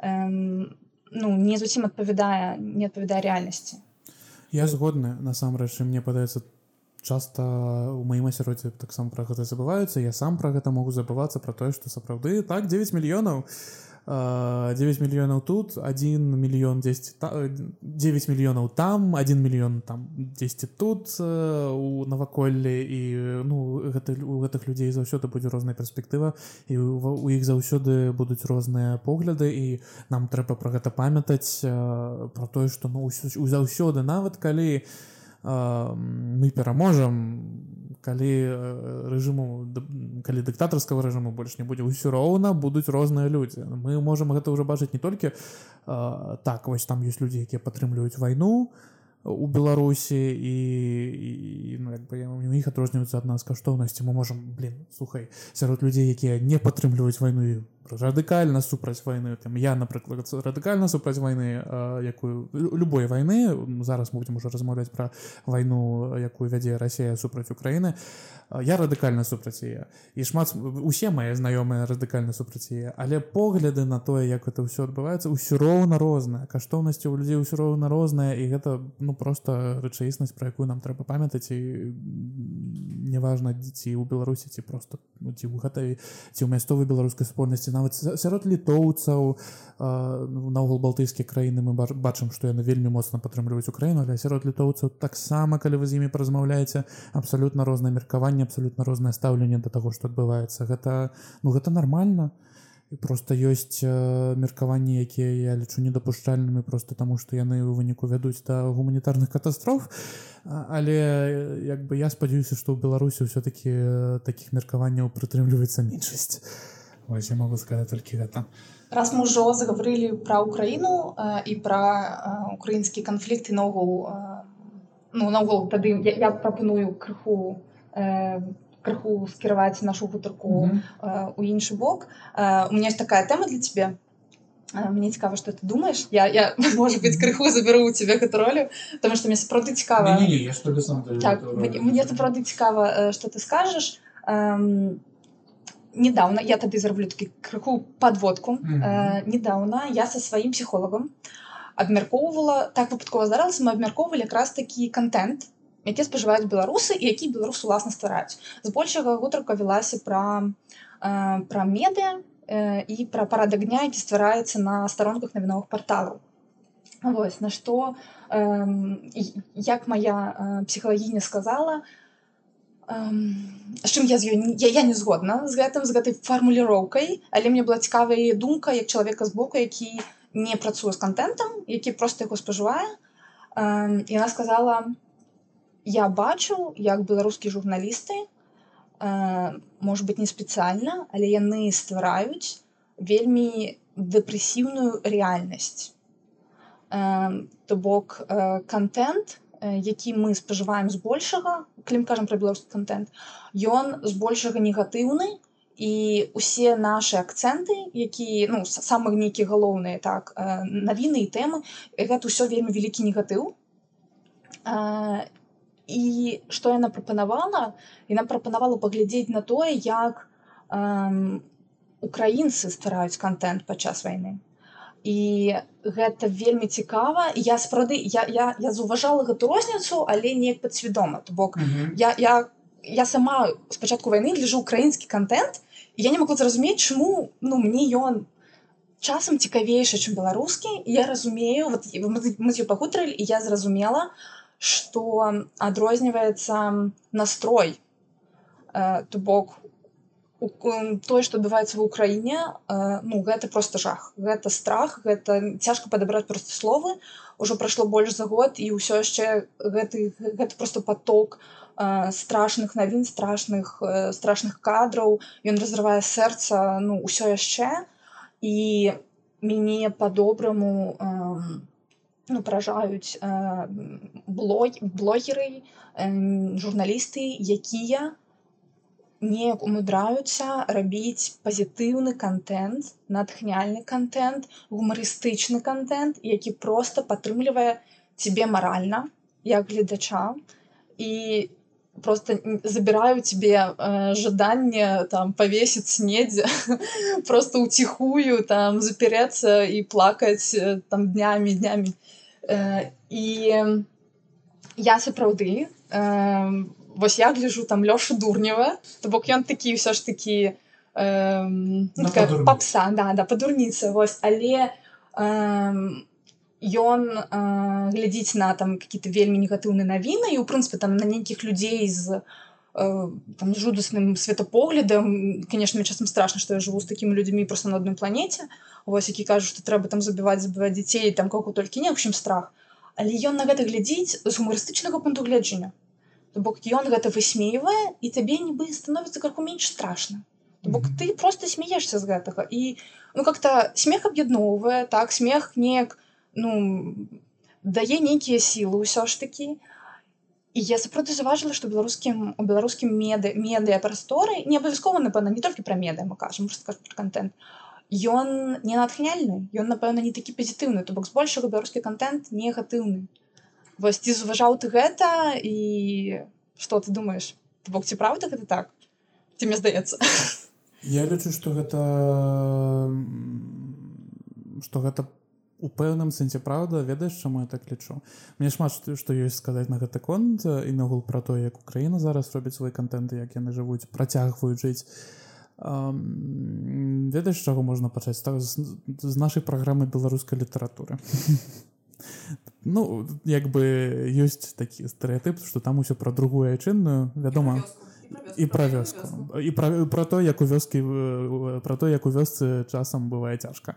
эм, ну не зусім адпавядае не адпавядае рэальнасці я згодна насамрэч мне падаецца часто у маім асяроддзе таксама пра гэта забываюцца я сам пра гэта могу забывацца пра тое што сапраўды так 9 мільёнаў 9 мільёнаў тут 1 мільён 10 9 мільёнаў там 1 мільён там 10 тут у наваколлі і ну гэта у гэтых людзей заўсёды будзе розная перспектыва і у іх заўсёды будуць розныя погляды. І нам трэба пра гэта памятаць про тое што ну заўсёды нават калі у мы пераможам калі рэжыму калі дыктатарскага рэжыму больш не будзе ўсё роўна будуць розныя людзі мы можемм гэта ўжо бачыць не толькі так вось там ёсць людзі якія падтрымліваюць вайну у беларусі і, і ну, у іх адрозніваюцца ад нас каштоўнасці. Мы можемм блин слухай сярод людзей якія не падтрымліваюць вайну і радыкальна супраць войны там я напрыклад радыкальна супраць войны якую любой войны зараз мы будем уже размаўляць про войну якую вядзе Россия супраць Украіны я радыкальна супраць яе і шмат усе мае знаёмыя радыкальна супраць яе але погляды на тое як это ўсё адбываецца ўсё роўна розная каштоўнасці у людзей ўсё роўна розная і гэта ну просто рэчаіснасць про якую нам трэба памятаць і неважна дзеці у беларусі ці просто ну, ці ў гэтай ці ў мясцовай беларускай спольнасці нават сярод літоўцаў ну, наогул балтыйскія краіны мы бачым што яны вельмі моцна падтрымліваюць украіну але сярод літоўцаў таксама калі вы з імі паразмаўляеце абсалютна рознае меркаванне абсалютна рознае стаўленне да таго што адбываецца. Гэта ну гэта нармальна. Просто ёсць меркаванні якія я лічу недапушчальнымі просто таму што яны ў выніку вядуць да гуманітарных катастроф. Але як бы я спадзяюся што ў беларусі ўсё-таки таких меркаванняў прытрымліваецца меншасць Вось я могу сказаць толькі гэта. Раз мы ўжо загаварылі пра ўкраіну э, і пра э, украінскі канфлікт і наогул э, ну, наогул тады я, я прапаную крыху э, крыху скіраваць нашу гутарку mm -hmm. э, у іншы бок. Э, у меня есть такая тэма для цябе. мне цікава что ты думаешь я я может быть крыху заберу у тебе гэту ролю потому что мне сапраўды цікава так, мне сапраўды цікава что ты скажешь эм, недавно я тады зраблю такі крыху подводку. Mm -hmm. э, недавно я со сваім псіхолагам абмяркоўвала так выпадкова здаралася мы абмяркоўвалі якраз такі контент. Які спажываюць беларусы і які беларус уласна ствараюць збольшага гутарка вялася пра э, пра медыа э, і пра парадак дня які ствараецца на старонках навіновых порталаў Вось на што э, як моя э, псіхалагіня сказала з чым я з ёй я, я не згодна з гэтым з гэтай фармуліроўкай. Але мне была цікавая думка як чалавека з боку які не працуе з контентам які просто яго спажывае. Э, яна сказала я бачу як беларускія журналісты может быть не спецыяльна але яны ствараюць вельмі дэпрэсіўную рэальнасць то бок контент які мы спажываем збольшага клім кажам пра беларускі контент ён збольшага негатыўны і усе наши акцэнты які ну самы нейкі галоўныя так навіны і тэмы гэта ўсё вельмі вялікі негатыў. І што яна прапанавала? Яна прапанавала паглядзець на тое як украінцы ствараюць контент падчас вайны і гэта вельмі цікава. Я сапраўды я, я, я заўважала гэту розніцу але неяк падсвядома. То бок mm -hmm. я, я я сама спачатку вайны гляжу украінскі контент я не могу зразумець чаму ну мне ён часам цікавейшы чым беларускі. Я разумею вот мы, мы пагутралі і я зразумела что адрозніваецца настрой. Э, то бок тое што адбываецца ва ўкраіне э, ну гэта просто жах. Гэта страх гэта цяжка падабраць просто словы ўжо прайшло больш за год і ўсё яшчэ гэты гэта просто поток э, страшных навін страшных страшных кадраў ён разрывае сэрца ну ўсё яшчэ і мяне по-добраму у ну, пражаюць э, блог, блогеры э, журналісты якія неяк умудраюцца рабіць пазітыўны контент натхняльны контент гумарыстычны контент які просто падтрымлівае тебе маральна як гледача і просто забираю тебе э, жаданне там повесить недзе просто уціхую там запереться і плакаць там днями днями Э, і я сапраўды э, вось я гляжу там лёша дурнева то бок ён такі ўсё ж такі э, ну, папса да да падурніца вось але ён глядзіць на там какие-то вельмі негатыўныя навіны і у прынцыпе там на нейкіх людзей з там жудасным светапоглядам конечно мне часам страшно что я живу с такими людьми просто на одной планете вось які кажу что трэба там забіваць забываць дзяцей там кого толькі не общем страх. Але ён на гэта глядзіць з гумарыстычнага пункту гледжання то бок ён гэта высмейвае і табе нібы становіцца крыху менш страшно бок ты просто смеешься з гэтага і ну как-то смех аб'ядноўвае так смех неяк ну дае нейкія сілы ўсё ж таки а і я сапраўды заважыла што беларускім у беларускім меды медыа прасторы не абавязкова напэўна не толькі пра медыа мы кажам контент. Ён не натхняльны ён напэўна не такі пазітыўны то бок збольшага беларускі контент негатыўны вось ці зважаў ты гэта і что ты думаешь? Бок ці правда гэта так? Ці мне здаецца я лічу што гэта што гэта у пэўным сэнсе праўда ведаеш чаму я так лічу? Мне шмат што ёсць сказаць на гэты конт і нагул пра то як Украіна зараз робіць свой контент як яны жывуць працягваюць жыць. Ведаеш чаго можна пачаць? Так, з, з нашай праграмы беларускай літаратуры ну як бы ёсць такі стэеатып што там усё пра другую айчынную вядома і пра вёску і пра, пра то як у вёскі пра то як у вёсцы часам бывае цяжка.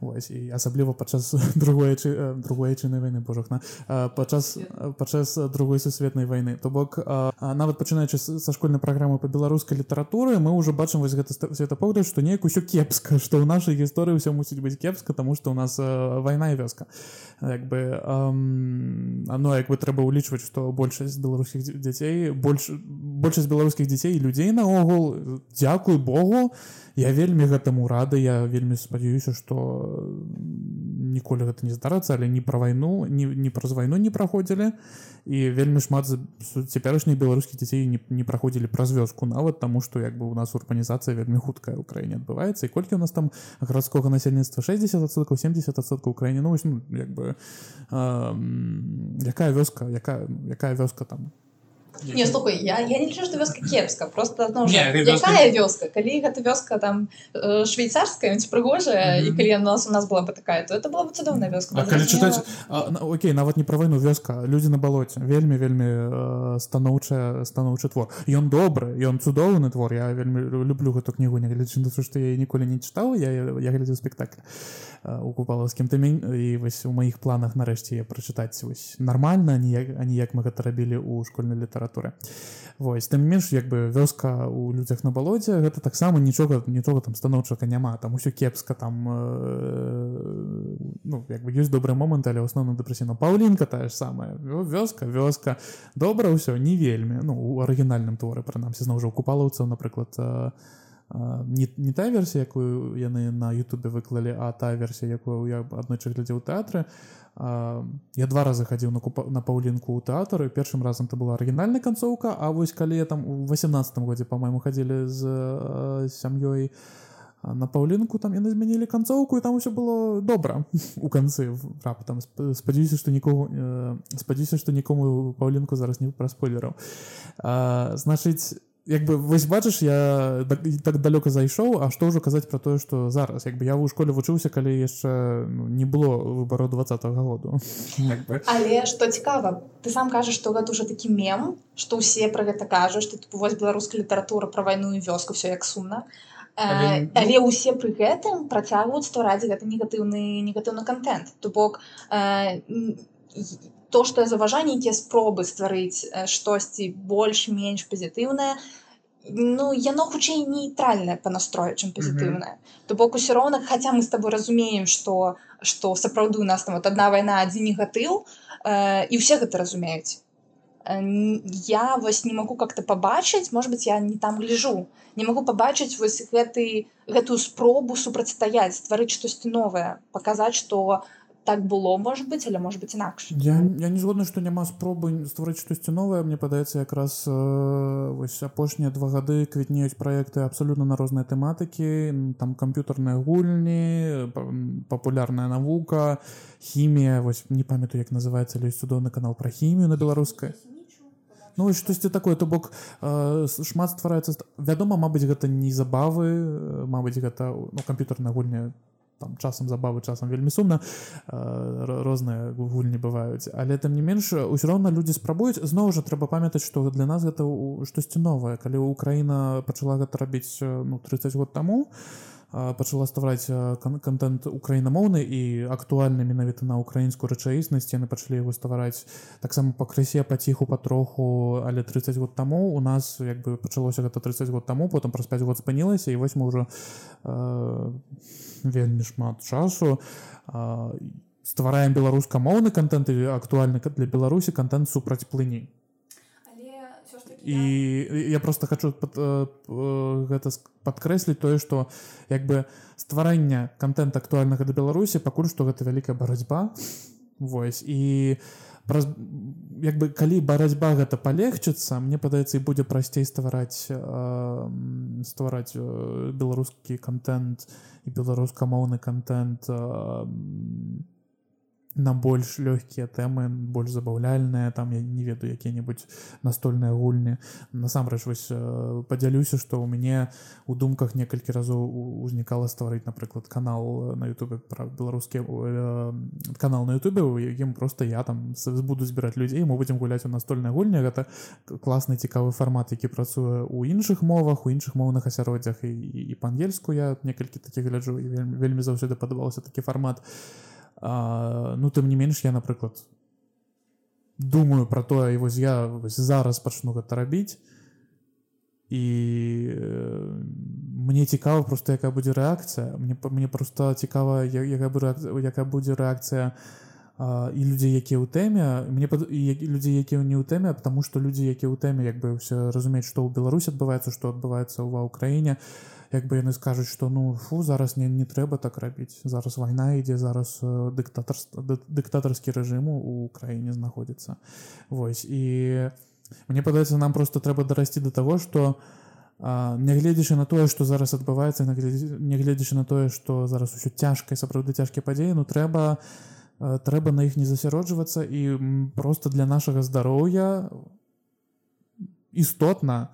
Вось, і асабліва падчас другой другой чыны войны божахна падчас падчас другой сусветнай войны. То бок нават пачынаючы са школьнай праграмы па беларускай літаратуры мы ўжо бачым вось гэта светапогляд што неяк усё кепска што ў нашай гісторыі ўсё мусіць быць кепска таму што ў нас вайна і вёска. Як бы оно як бы трэба ўлічваць што большасць беларускіх дзяцей больш большасць беларускіх беларускіх дзяцей людзей наогул. Дзякуй Богу. Я вельмі гэтаму рады. Я вельмі спадзяюся что ніколі гэта не здарацца але не пра вайну не, не праз вайну не праходзілі. І вельмі шмат цяперашніх беларускіх дзяцей не, не праходзілі праз вёску нават таму што як бы у нас урбанізацыя вельмі хуткая ў краіне адбываецца. І колькі у нас там гарадскога насельніцтва? 60соткаў 70соткаў краіне. Ну, ну як бы э, якая вёска якая якая вёска там Не, слухай, я, я не лічу, што вёска кепска, просто ну, не, вёска... якая вёска, калі гэта вёска там э, швейцарская, прыгожая, mm -hmm. і калі у нас у нас была бы такая, то это была бы цудоўная вёска. А калі чытаць, а, на, окей, нават не пра вайну вёска, людзі на балоце, вельмі вельмі э, станоўчая станоўчы твор. Ён добры, ён цудоўны твор, я вельмі люблю гэту кнігу, нягледзячы на то, што я ніколі не чытаў, я, я глядзеў спектакль у купалаўскім тамень і вось у маіх планах нарэшце прачытаць вось нармальна, а не як, мы гэта рабілі ў школьнай літаратуры. Вось тым менш як бы вёска у людзях на балоце гэта таксама нічога нічога там станоўчага няма там усё кепска там э, ну як бы ёсць добры момант але асноўна дэпрэсіна паўлінка тая ж самая. Вёска вёска. Добра ўсё не вельмі. Ну у арыгінальным творы прынамсі зноў жа купалаўцаў напрыклад э, не, не та версія якую яны на Ютубе выклалі а та версія якую я аднойчы глядзеў тэатры. Я два разы хадзіў на купа на паўлінку ў тэатры першым разам то была арыгінальная канцоўка А вось калі я там у 18 годзе по-майму хадзілі з сям'ёй на паўлінку там яны змянілі канцоўку і там усё было добра у канцы. Раптам спадзяюся што нікого спадзяюся што нікому паўлінку зараз не праспойлераў значыць як бы вось бачыш я так, так далёка зайшоў А што ўжо казаць пра тое што зараз. Як бы я ў школе вучыўся калі яшчэ ну, не было выбару двадцатого году. Але што цікава ты сам кажаш што гэта уже такі мем што ўсе пра гэта кажуць што вось беларуская літаратура пра вайну і вёску все як сумна. Але, але ўсе пры гэтым працягваюць ствараць гэта негатыўны негатыўны контент то бок э, то што я заважаю нейкія спробы стварыць штосьці больш-менш пазітыўнае ну яно хутчэй нейтральнае па настрою чым пазітыўнае mm -hmm. то бок усё роўна хаця мы з тобой разумеем што што сапраўды у нас там вот адна вайна адзін негатыў э, і ўсе гэта разумеюць я вось не могу как-то пабачыць может быть я не там гляжу не могу пабачыць вось гэты гэтую спробу супрацьстаяць стварыць штосьці новае паказаць что так было может быть але может быть інакш я, я не згодна што няма спробы стварыць штосьці новае мне падаецца якраз э, вось апошнія два гады квітнеюць праекты абсалютна на розныя тэматыкі там камп'ютарныя гульні папулярная навука хімія. Вось не памятаю як называется лёсць цудоўны канал пра хімію на беларускай Ну, штосьці такое то бок э, шмат ствараецца вядома Мабыць гэта не забавы Мабыць гэта ну, камп'ютарная гульня там часам забавы часам вельмі сумна розныя гульні бываюць. Але там не менш усё роўна людзі спрабуюць. Зноў жа трэба памятаць што для нас гэта штосьці новае. Калі Украіна пачала гэта рабіць ну 30 год таму то пачала ствараць контент украінамоўны і актуальны менавіта на украінскую рэчаіснасць. Яны пачалі его ствараць таксама пакрысе паціху патроху але 30 год таму у нас як бы пачалося гэта 30 год таму потым праз 5 год спынілася і вось мы ўжо э, вельмі шмат часу ствараем беларускамоўны контент і актуальны для беларусі контент супраць плыні і я просто хочу пад, э, э, гэта падкрэсліць тое што як бы стварэнне контент актуальнага да беларусі пакуль што гэта вялікая барацьба Вось. І праз як бы калі барацьба гэта палегчыцца мне падаецца і будзе прасцей ствараць э, ствараць э, беларускі контент і беларускамоўны контент э, на больш лёгкія тэмы больш забаўляльныя там я не ведаю якія-небудзь настольныя гульні. Насамрэч вось э, падзялюся што ў мяне у думках некалькі разоў узнікала стварыць напрыклад канал на Ютубе пра беларускі э, канал на Ютубе у якім просто я там буду збіраць людзей мы будзем гуляць у настольнай гульні гэта класны цікавы фармат які працуе ў іншых мовах у іншых моўных асяроддзях. І, і па-ангельску я некалькі такіх гляджу і вельмі, вельмі заўсёды падабаўся такі фармат. і А, ну тым не менш я напрыклад думаю про тое і вось я вось зараз пачну гэта рабіць і э, мне цікава просто якая будзе рэакцыя мне мне просто цікава якая якая будзе рэакцыя і людзі якія ў тэме мне пад... людзі якія не ў тэме потому что людзі якія ў тэме як бы все разумеюць што ў Беларусь адбываецца што адбываецца ва ўкраіне як бы яны скажуць што ну фу зараз не не трэба так рабіць. Зараз вайна ідзе зараз дыктатарства дыктатарскі рэжыму у краіне знаходзіцца. Вось і мне падаецца нам просто трэба дарасці до того что нягледзячы на тое што зараз адбываецца нягледзячы на тое што зараз усё цяжкае сапраўды цяжкія падзеі ну трэба не Э, трэба на іх не засяроджвацца і просто для нашага здароўя істотна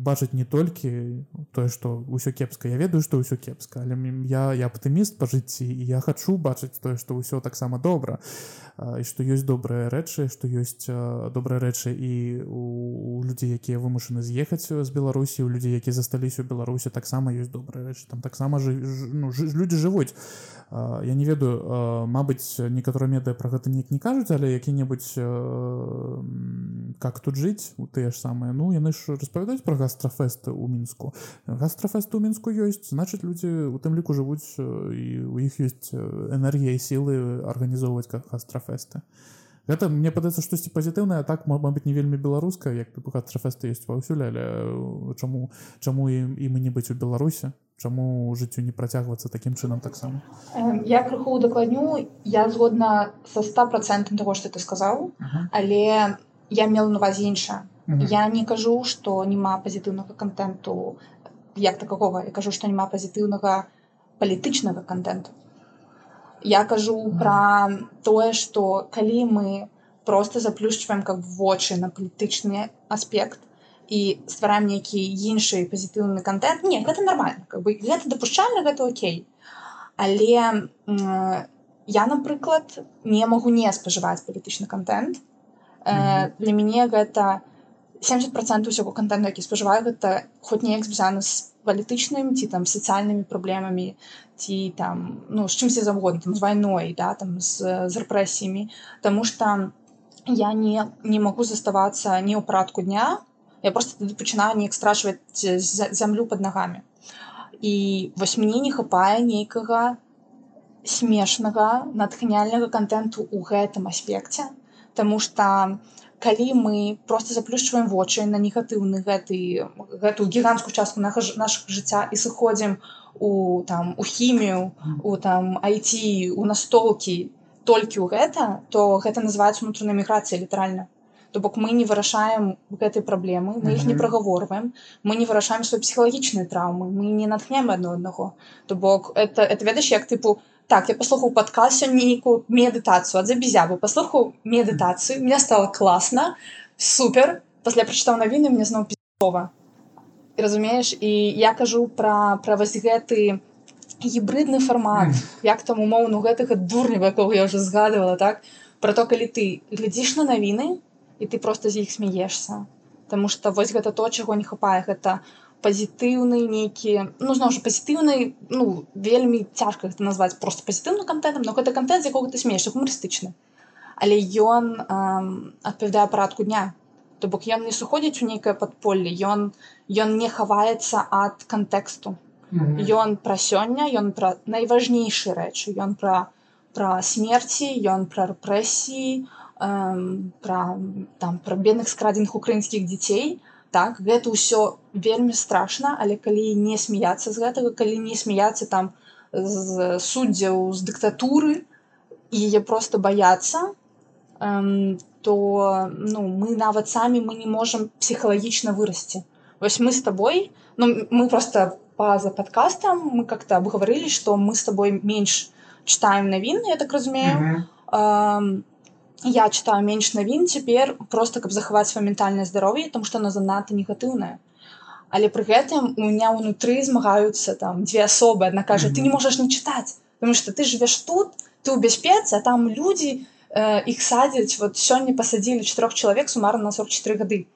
бачыць не толькі тое што ўсё кепска. Я ведаю што ўсё кепска. Але я я аптыміст па жыцці і я хачу бачыць тое што ўсё таксама добра. І што ёсць добрыя рэчы што ёсць добрыя рэчы і у людзей якія вымушаны з'ехаць з беларусі у людзей якія засталіся ў беларусі таксама ёсць добрыя рэчы. Там таксама ж ну, людзі жывуць. Я не ведаю Мабыць некаторыя медыя пра гэта неяк не кажуць але які-небудзь как тут жыць? у тыя ж самыя. Ну яны ж распавядаюць пра гастрафесты ў мінску. Гастрафесты ў мінску ёсць значыць людзі у тым ліку жывуць і у іх ёсць энергія і сілы арганізоўваць как гастрафесты гэта мне падаецца штосьці пазітыўнае так мабыць не вельмі беларуская як ты гастрафесты ёсць паўсюль але чаму чаму ім і мы не быць у беларусе чаму жыццю не працягвацца такім чынам таксама? Я крыху удакладню. Я згодна со ста процентам того что ты сказаў uh -huh. але я мела на увазе -huh. я не кажу что няма пазітыўнага контенту як такого я кажу что няма пазітыўнага палітычнага контенту я кажу -huh. про тое что калі мы просто заплюшчваем как вочы на палітычны аспект і ствараем нейкі іншы пазітыўны контент не гэта нормально как бы гэта дапушчальна гэта Окей але я напрыклад не магу не спажываць палітычны контент mm -hmm. для мяне гэта 70 процент усяго контенту які спажываю гэта хоць неяк звязаны з палітычным ці там сацыяльнымі праблемамі ці там ну з чымся заўгодна там з вайной да там з, з рэпрэсіямі Таму что я не не магу заставацца не ў парадку дня. Я просто тады пачынаю неяк страчваць зямлю под нагамі і вось мне не хапае нейкага смешнага натхняльнага контенту ў гэтым аспекце Таму что калі мы просто заплюшчваем вочы на негатыўны гэты гэтую гігантскую частку наших жыцця і сыходзім у там у хімію у там айти у настолкі толькі ў гэта то гэта называется унутраная міграцыя літаральна. То бок мы не вырашаем гэтай праблемы мы іх не прагаворваем мы не вырашаем свой псіхалагічныя траўмы мы не натхнем адно аднаго. То бок это это ведаеш як тыпу так я паслухаў падказ сёння нейкую медытацыю ад забезяву паслухаў медытацыю мне стало класна супер. Пасля прачытаў навіны мне зноў пісова разумееш і я кажу пра пра вось гэты гібридны фармат як там умоўну гэтага дурня якога я уже згадывала так? Про то калі ты глядзіш на навіны і ты просто з іх смеешься Таму что вось гэта то чаго не хапае. Гэта пазітыўны нейкі ну зноў жа пазітыўны ну вельмі цяжка гэта назваць просто пазітыўным контентам но гэта контент з якога ты смеешся гумарыстычны але ён адпавядае парадку дня. То бок ён не сыходзіць у нейкае падполле ён ён не хаваецца ад кантэксту. Ён пра сёння ён пра найважнейшыя рэчы. Ён пра пра смерці ён пра рэпрэсіі пра там пра бедных скрадзеных украінскіх дзяцей так гэта ўсё вельмі страшна але калі не смяяться з гэтага калі не смяяться там з суддзяў з дыктатуры і яе просто баяцца то ну мы нават самі мы не можам псіхалагічна вырасці. Вось мы з табой ну мы просто па-за подкастам мы как-то абгаварылі што мы з табой менш читаем навіны я так разумею. Mm -hmm я читаю менш навін цяпер просто каб захаваць сваё ментальнае здароўе тому что оно занадта негатыўнае але пры гэтым у меня унутры змагаюцца там дзве асобы одна кажа mm -hmm. ты не можаш не чытаць потому что ты живвеш тут ты ў бяспецы а там людзі э, іх садзяць вот сёння пасадзілі чатырох чалавек сумарна на 44 гады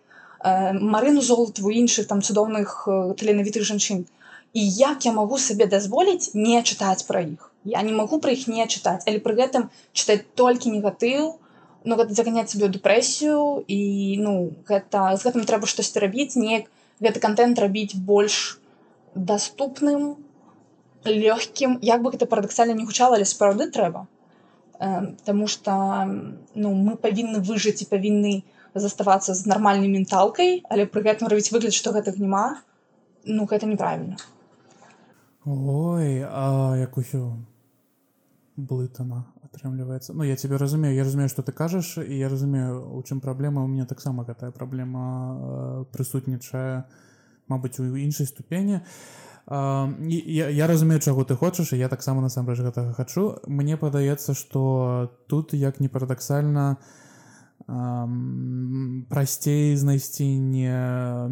э, марыну золотву іншых там цудоўных э, таленавітых жанчын і як я магу сабе дазволіць не чытаць пра іх я не магу пра іх не чытаць але пры гэтым чытаць толькі негатыў ну заганяць сабе дэпрэсію і ну гэта з гэтым трэба штосьці рабіць неяк гэты контент рабіць больш доступным лёгкім як бы гэта парадаксальна не гучала але сапраўды трэба Таму што ну, мы павінны выжыць і павінны заставацца з нармальнай менталкай, але пры гэтым рабіць выгляд, што гэтага няма, ну гэта неправільна. Ой, а як усё блытана атрымліваецца Ну я тебе разумею я разумею что ты кажаш і я разумею у чым праблема у меня таксама гэтая праблема э, прысутнічае Мабыць у іншай ступені я, я разумею чаго ты хочаш і я таксама насамрэч гэтага хачу Мне падаецца что тут як не парадаксальна у прасцей знайсці не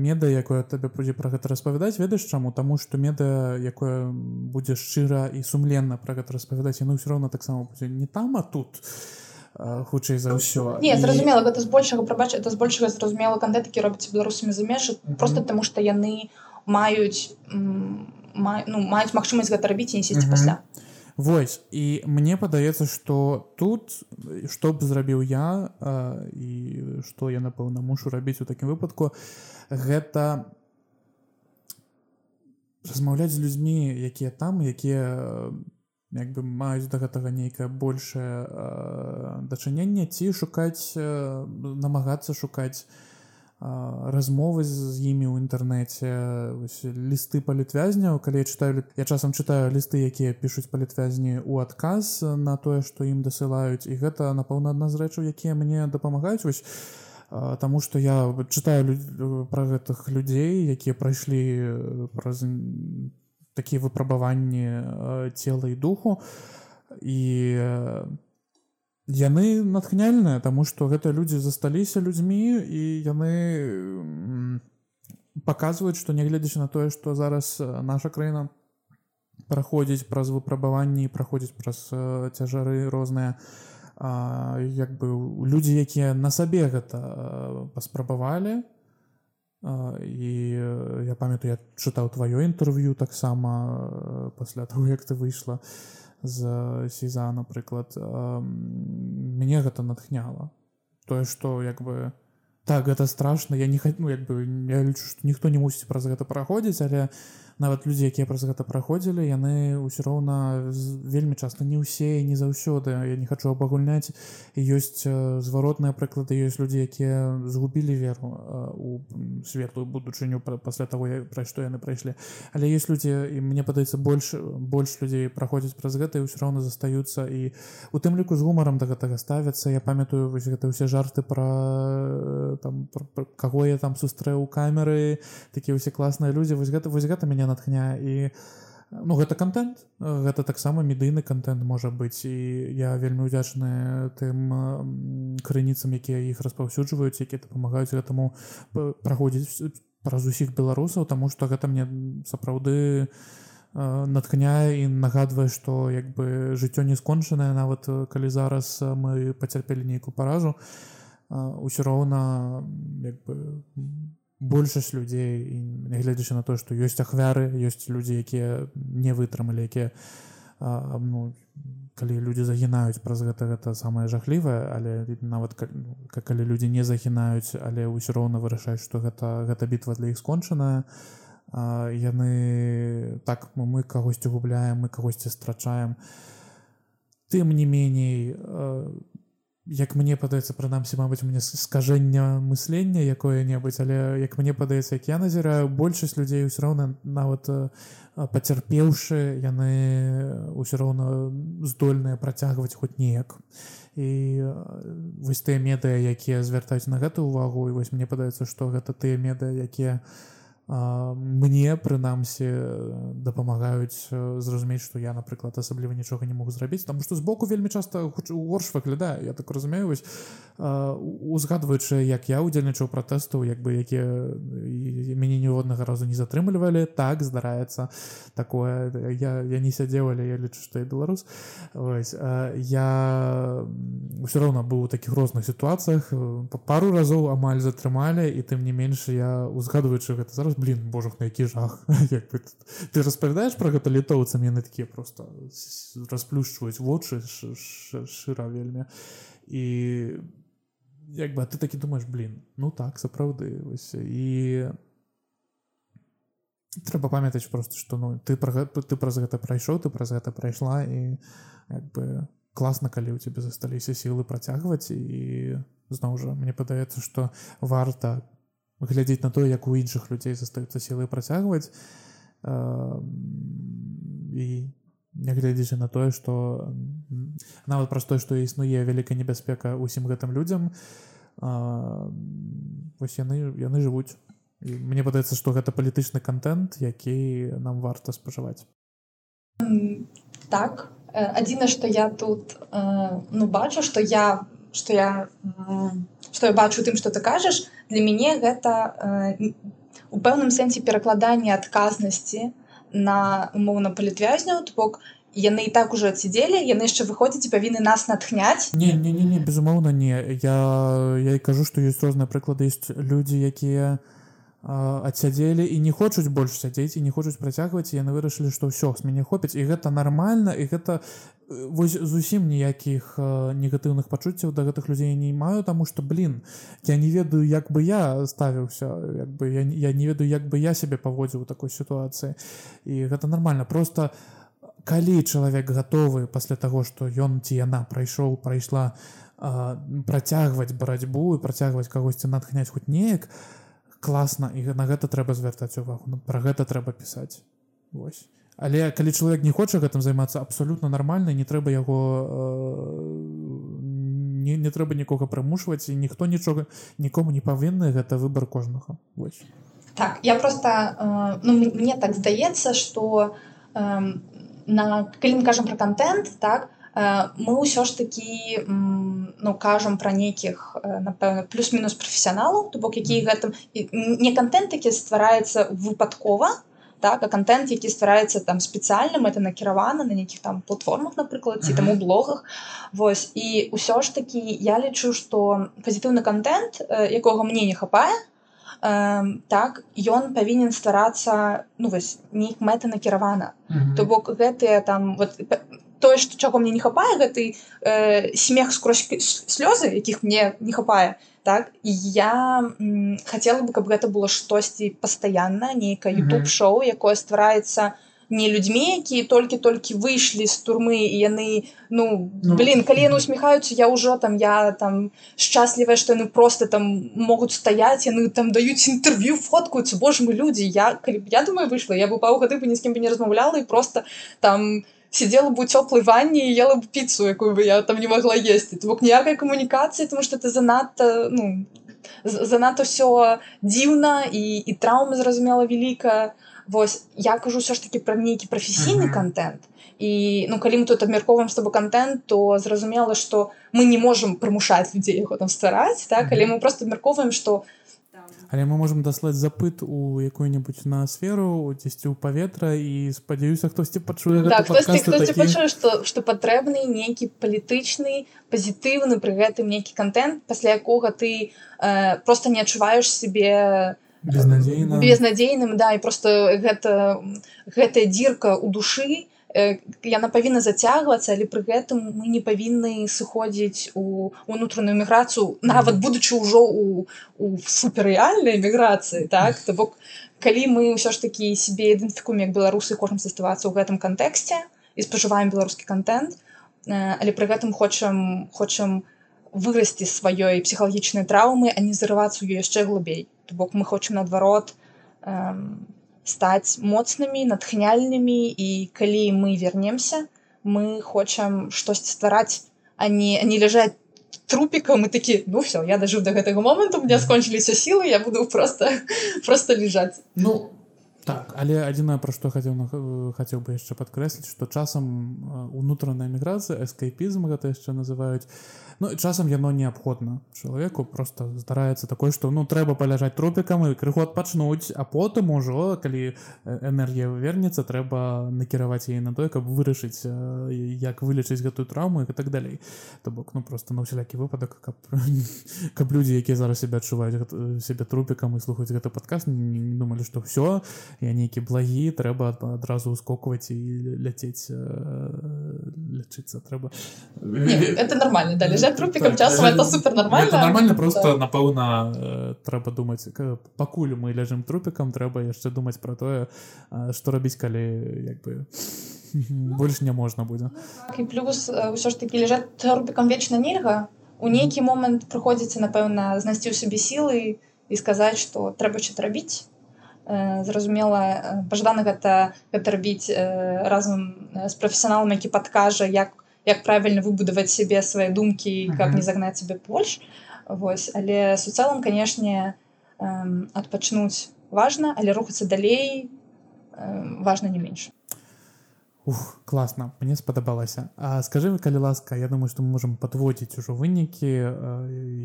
меда якое табе будзе пра гэта распавядаць. Ведаеш чаму? Таму што меда якое будзе шчыра і сумленна пра гэта распавядаць яно ўсё роўна таксама будзе не там а тут хутчэй за ўсё. Не зразумела гэта збольшага прабач это збольшага зразумела кандыт які робіцца беларусамі замеж просто таму што яны маюць маюць ну, магчымасць гэта рабіць і несці пасля Вось і мне падаецца што тут што б зрабіў я а, і што я напэўна мушу рабіць у такім выпадку гэта размаўляць з людзьмі якія там якія як бы маюць да гэтага нейкае большее дачыненне ці шукаць намагацца шукаць размовы з імі ў інтэрнэце лісты палітвязняў. Калі я читаю я часам чытаю лісты якія пішуць палітвязні у адказ на тое што ім дасылаюць. І гэта напэўна адна з рэчаў якія мне дапамагаюць. Вось Таму што я чытаю пра гэтых людзей якія прайшлі праз такія выпрабаванні цела і духу. І яны натхняльныя таму што гэта людзі засталіся людзьмі і яны паказваюць што нягледзячы на тое што зараз наша краіна праходзіць праз выпрабаванні праходзіць праз цяжары розныя як бы людзі якія на сабе гэта паспрабавалі. І я памятаю я чытаў тваё інтэрв'ю таксама пасля того як ты выйшла. і з сеза напрыклад мяне гэта натхняла. Тое што як бы так гэта страшна я не хаць ну як бы я лічу што ніхто не мусіць праз гэта праходзіць але нават людзі якія праз гэта праходзілі яны ўсё роўна вельмі часта не ўсе не заўсёды. Я не хочу абагульняць. Ёсць зваротныя прыклады ёсць людзі якія згубілі веру у светлую будучыню пасля того пра што яны прайшлі. Але есть людзі і мне падаецца больш больш людзей праходзіць праз гэта і ўсё роўна застаюцца. І у тым ліку з гумарам да гэтага ставяцца. Я памятаю вось гэта ўсе жарты пра там пра, каго я там сустрэў камеры такія ўсе класныя людзі вось гэта вось гэта мяне натхняе і ну гэта контент. Гэта таксама медыйны контент можа быць і я вельмі удзячны тым крыніцам якія іх распаўсюджваюць якія дапамагаюць гэтаму праходзіць праз усіх беларусаў тому что гэта мне сапраўды натхняе і нагадвае што як бы жыццё не скончанае. Нават калі зараз мы пацярпелі нейкую паражу ўсё роўна як бы большасць людзей нягледзячы на то што ёсць ахвяры ёсць людзі якія не вытрымалі якія ну, калі людзі загінаюць праз гэта гэта самае жахлівае але нават ну, калі людзі не загінаюць але ўсё роўна вырашаюць што гэта гэта бітва для іх скончаная яны так мы кагосьці губляем мы кагосьці страчаем. Тым не меней у як мне падаецца прынамсі мабыць мне скажэння мыслення якое-небудзь але як мне падаецца як я назіраю большасць людзей ўсё роўна нават пацярпеўшы яны ўсё роўна здольныя працягваць хоць неяк. І вось тыя медыя якія звяртаюць на гэту ўвагу і вось мне падаецца што гэта тыя медыя якія у мне прынамсі дапамагаюць зразумець што я напрыклад асабліва нічога не могу зрабіць там што збоку вельмі часта горш выглядае я так разумею вось узгадваючы як я удзельнічаў пратэстаў як бы якія мяне ніводнага разу не затрымлівалі так здараецца такое. Я, я не сядзеў але я лічу што я беларус. Ось, я ўсё роўна быў у такіх розных сітуацыях. Па пару разоў амаль затрымалі і тым не менш я узгадваючы гэта зараз блин божах на які жах. Як бы, ты распавядаеш про гэта літоўцам яны такія просто расплюшчваюць вочы шыра вельмі. І як бы ты такі думаешь блин ну так сапраўды і трэба памятаць просто что ну ты про ты праз гэта прайшоў ты праз гэта прайшла і як бы класна калі ў цябе засталіся сілы працягваць. І зноў жа мне падаецца што варта глядзець на тое як у іншых людзей застаюцца сілы працягваць. І нягледзячы на тое што нават праз тое што існуе вялікая небяспека ўсім гэтым людзям вось яны яны жывуць мне падаецца што гэта палітычны контент які нам варта спажываць так. Адзіна што я тут ну бачу што я што я што я бачу тым што ты кажаш для мяне гэта у пэўным сэнсе перакладання адказнасці на умоўна палітвязняў бок яны і так ужо адсядзелі яны яшчэ выходзяць павінны нас натхняць. Не не не не безумоўна не. Я я і кажу што ёсць розныя прыклады ёсць людзі якія адсядзелі і не хочуць больш сядзець і не хочуць працягваць яны вырашылі што ўсё з мяне хопіць і гэта нармальна і гэта вось зусім ніякіх негатыўных пачуццяў да гэтых людзей не маю таму што блин я не ведаю як бы я ставіўся як бы я, я не ведаю як бы я сябе паводзіў у такой сітуацыі і гэта нормально. Просто калі чалавек гатовы пасля таго што ён ці яна прайшоў прайшла працягваць барацьбу і працягваць кагосьці натхняць хоць неяк то класна і на гэта трэба звяртаць увагу ну, пра гэта трэба пісаць. Вось. Але калі чалавек не хоча гэтым займацца абсалютна нармальна не трэба яго э, не, не трэба нікога прымушваць і ніхто нічога нікому не павінны гэта выбор кожнага. Вось. Так я просто э, ну, мне так здаецца что э, на калі мы кажам про контент так то мы ўсё ж такі ну кажам пра нейкіх напэўна плюс-мінус прафесіяналаў то бок які гэтым не контент які ствараецца выпадкова так а контент які ствараецца там спецыяльным это накіравана на нейкіх там платформах напрыклад ці там у блогах. Вось і ўсё ж такі я лічу што пазітыўны контент якога мне не хапае так ён павінен стварацца ну вось нейк мэта накіравана то бок гэтыя там вот тое што чаго мне не хапае гэты э, смех скрозь слёзы якіх мне не хапае так? Я хацела бы каб гэта было штосьці пастаянна нейкае youtube шоу якое ствараецца не людзьмі якія толькі-толькі выйшлі з турмы і яны ну, ну блин калі яны усміхаюцца я ўжо там я там шчаслівая што яны просто там могуць стаяць яны там даюць інтэрв'ю фоткаюцца Боже мы людзі я калі б я думаю выйшла я бы паўгады бы ні з кім бы не размаўляла і просто там не сидела бы у теплой ванне и ела бы пиццу, якую бы я там не могла есть. Это бок ніякай камунікацыі, потому что это занадто ну, занадто все дзіўна і, і траўма зразумела вялікая. Вось я кажу ўсё ж таки пра нейкі прафесійны контент. І ну калі мы тут абмярковаем з тобой контент, то зразумела, што мы не можам прымушаць людзей яго там ствараць, так але мы просто абмярковаем, што але мы можемм даслаць запыт у якую-нибудь на сферу дзесьці ў паветра і спадзяюся хтосьці пачуе так, што што патрэбны нейкі палітычны пазітыўны пры гэтым нейкі контент пасля якога ты э, просто не адчуваеш себе безнадзейным. да і просто гэта гэтая дзірка у душы яна павінна зацягвацца але пры гэтым мы не павінны сыходзіць у унутраную міграцыю нават будучы ўжо у, у суперрэальнай міграцыі так? То бок калі мы ўсё ж такі себе ідэнтыфікуем як беларусы хочам заставацца ў гэтым кантэксце і спажываем беларускі контент але пры гэтым хочам хочам вырасці сваёй псіхалагічнай траўмы а не зарывацца ў яшчэ глыбей то бок мы хочам наадварот э, стаць моцнымі натхняльнымі і калі мы вернемся мы хочам штосьці ствараць а не не ляжаць трупікам мы такі ну все я дажыў до гэтага моманту мне скончыліся сілы я буду просто просто лежаць ну так але адзінае пра што хацеў хацеў бы яшчэ падкрэсліць што часам унутраная міграцыя эскайпізм гэта яшчэ называюць Ну часам яно неабходна чалавеку просто здараецца такое што ну трэба паляжаць тропікам і крыху адпачнуць а потым ужо калі энергія вернецца трэба накіраваць яе на тое каб вырашыць як вылечыць гэтую траўму і так далей. То бок ну просто на ўсялякі выпадак каб каб людзі якія зараз себе адчуваюць себе трупікам і слухаць гэты падказ не, не думалі што все я нейкі благі трэба адразу ускокваць і ляцець лячыцца трэба это нормально да лежаць трупікам часам это супер нормально. Нормально просто напэўна трэба думаць пакуль мы ляжым трупікам трэба яшчэ думаць про тое што рабіць калі як бы больш не можна будзе так, і плюс ўсё ж такі лежаць робікам вечна нельга у нейкі момант прыходзіцца напэўна знайсці ў сабе сілы і сказаць што трэба что рабіць зразумела пажадана гэта гэта рабіць разам з прафесіяналам які падкажа як як правільна выбудаваць сябе свае думкі каб не загнаць себе больш. Вось але суцэлам канешне адпачнуць важна але рухацца далей важна не менш. Ух, класна мне спадабалася. А скажи вы калі ласка Я думаю што мы можемм падводзіць ужо вынікі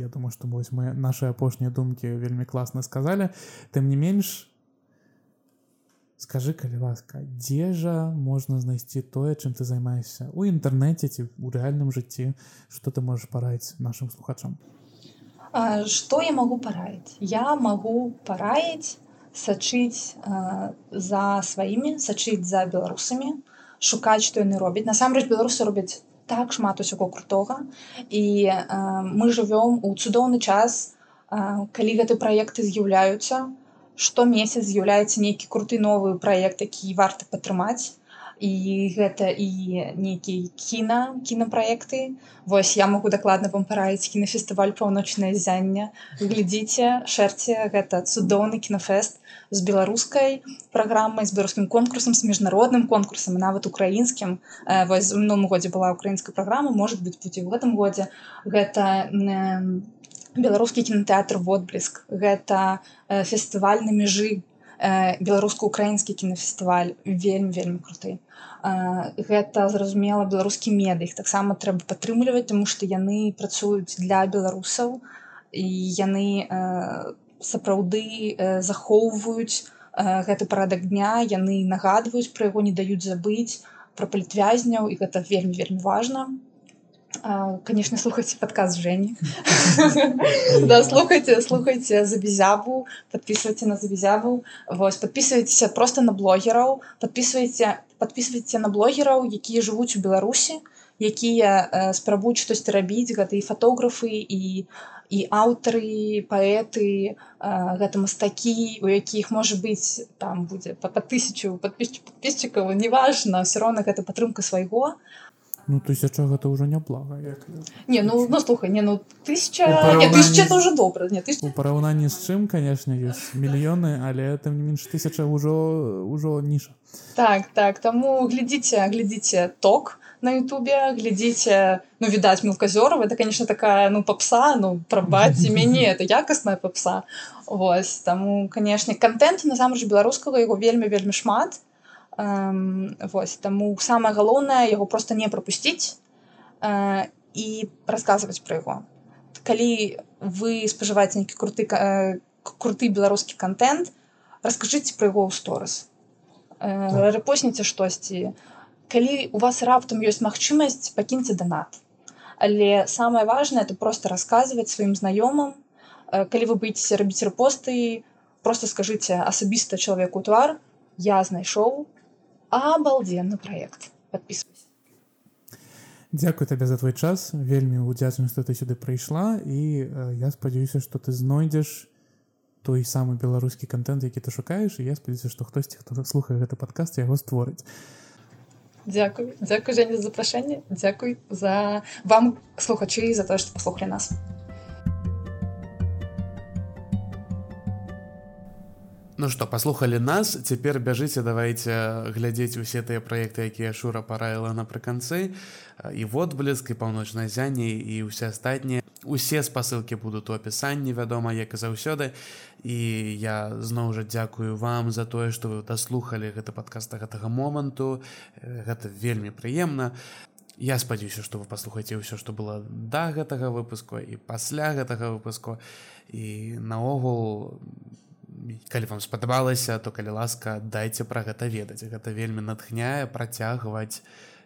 Я думаю што вось мы наши апошнія думкі вельмі класна сказалі. Тым не менш скажи калі ласка дзе жа можна знайсці тое чым ты займаешься у інтэрнэце ці у рэальным жыцці что ты можаш параіць нашим слухачам? Что я могу параіць я могу параіць сачыць за сваімі сачыць за беларусамі шукаць што яны робяць насамрэч беларусы робяць так шмат усяго крутога і мы жывём у цудоўны час калі гэты праекты з'яўляюцца штомесяц з'яўляецца нейкі круты новы праект які варта падтрымаць і гэта і нейкі кіна кінапраекты Вось я могу дакладна вам параіць кінафестываль паўночнае зяння глядзіце шэрце гэта цудоўны кінафест з беларускай праграмай з беларускім конкурсам з міжнародным конкурсам нават украінскім вось у мінулым годзе была украінская праграма может быть будзе ў гэтым годзе гэта не беларускі кінотэатр водбліск гэта э, фестываль на мяжы. Э, беларуска-украінскі кінафестываль. Вельмі вельмі круты. Э, гэта зразумела беларускі мед іх таксама трэба падтрымліваць тому што яны працуюць для беларусаў. І яны сапраўды захоўваюць гэты парадак дня. Яны нагадваюць пра яго не даюць забыць пра палітвязняў. І гэта вельмі вельмі важна конечно слухайте подказ жени да слухайте слухайте забезябу подписывайте на забезябу вось подписывайтесь просто на блогераў подписывайте подписывайте на блогераў якія жывуць у беларусі якія спрабуюць штосьці рабіць гэта і фатографы і і аўтары паэты гэта мастакі у якіх можа быць там будзе па па тысячу подписчикаў неважно все роўна гэта падтрымка свайго. а Ну тысяча гэта ўжо няблага як... Не ну ну слухай не ну тысяча параўнанні... тысяча это уже добра не тысяча... у параўнанні з чым канешне ёсць мільёны але там не менш тысяча ўжо ўжо ніша так так таму глядзіце глядзіце ток на Ютубе глядзіце ну відаць мелказёрова это конечно такая ну попса ну прабаце мяне это якасная попса. Вось таму канешне контент насамрэч беларускага яго вельмі вельмі шмат Вось таму самае галоўнае яго просто не прапусціць э, і расказваць пра яго. Калі вы спажываеце нейкі круты э, круты беларускі контент, раскажыце пра яго ў сторыс. Э, рэпосніце штосьці. Калі у вас раптам ёсць магчымасць, пакіньце данат. Але самае важнае это просто расказваць сваім знаёмым. Калі вы быцеся рабіць рэпосты, просто скажыце асабіста чалавеку твар, я знайшоў обалденны проект. Подписывайся. Дякую табе за твой час. Вельмі удзячна што ты сюды прыйшла і э, я спадзяюся што ты знойдзеш той самы беларускі контент які ты шукаеш і я спадзяюся што хтосьці хто слухае гэты падкаст яго створыць Дякую. Дзякуй Жені за запрашэнне Дякуй за вам слухачы за тое што паслухалі нас Ну што паслухалі нас цяпер бяжыце давайте глядзець усе тыя праекты якія шура параіла напрыканцы і водбліск і паўночнай зяне і ўсе астатнія усе спасылкі будуць у апісанні вядома як і заўсёды і я зноў жа дзякую вам за тое што вы даслухалі гэта падкаста гэтага моманту гэта вельмі прыемна Я спадзяюся што вы паслухаеце ўсё што было да гэтага выпуску і пасля гэтага выпуску і наогул калі вам спадабалася то калі ласка дайце пра гэта ведаць. Гэта вельмі натхняе працягваць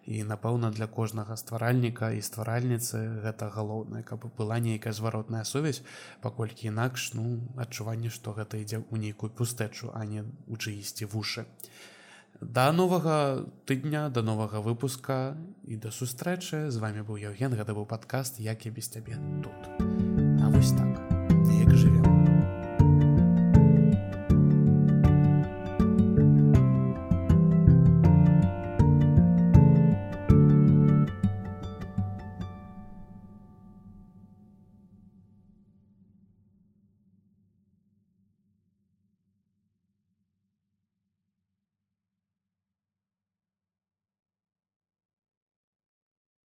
і напэўна для кожнага стваральніка і стваральніцы гэта галоўнае каб была нейкая зваротная сувязь паколькі інакш ну адчуванне што гэта ідзе ў нейкую пустэчу а не у чыісьці вушы. Да новага тыдня да новага выпуска і да сустрэчы. З вами быў Яўген гэта быў падкаст як і без цябе тут а вось так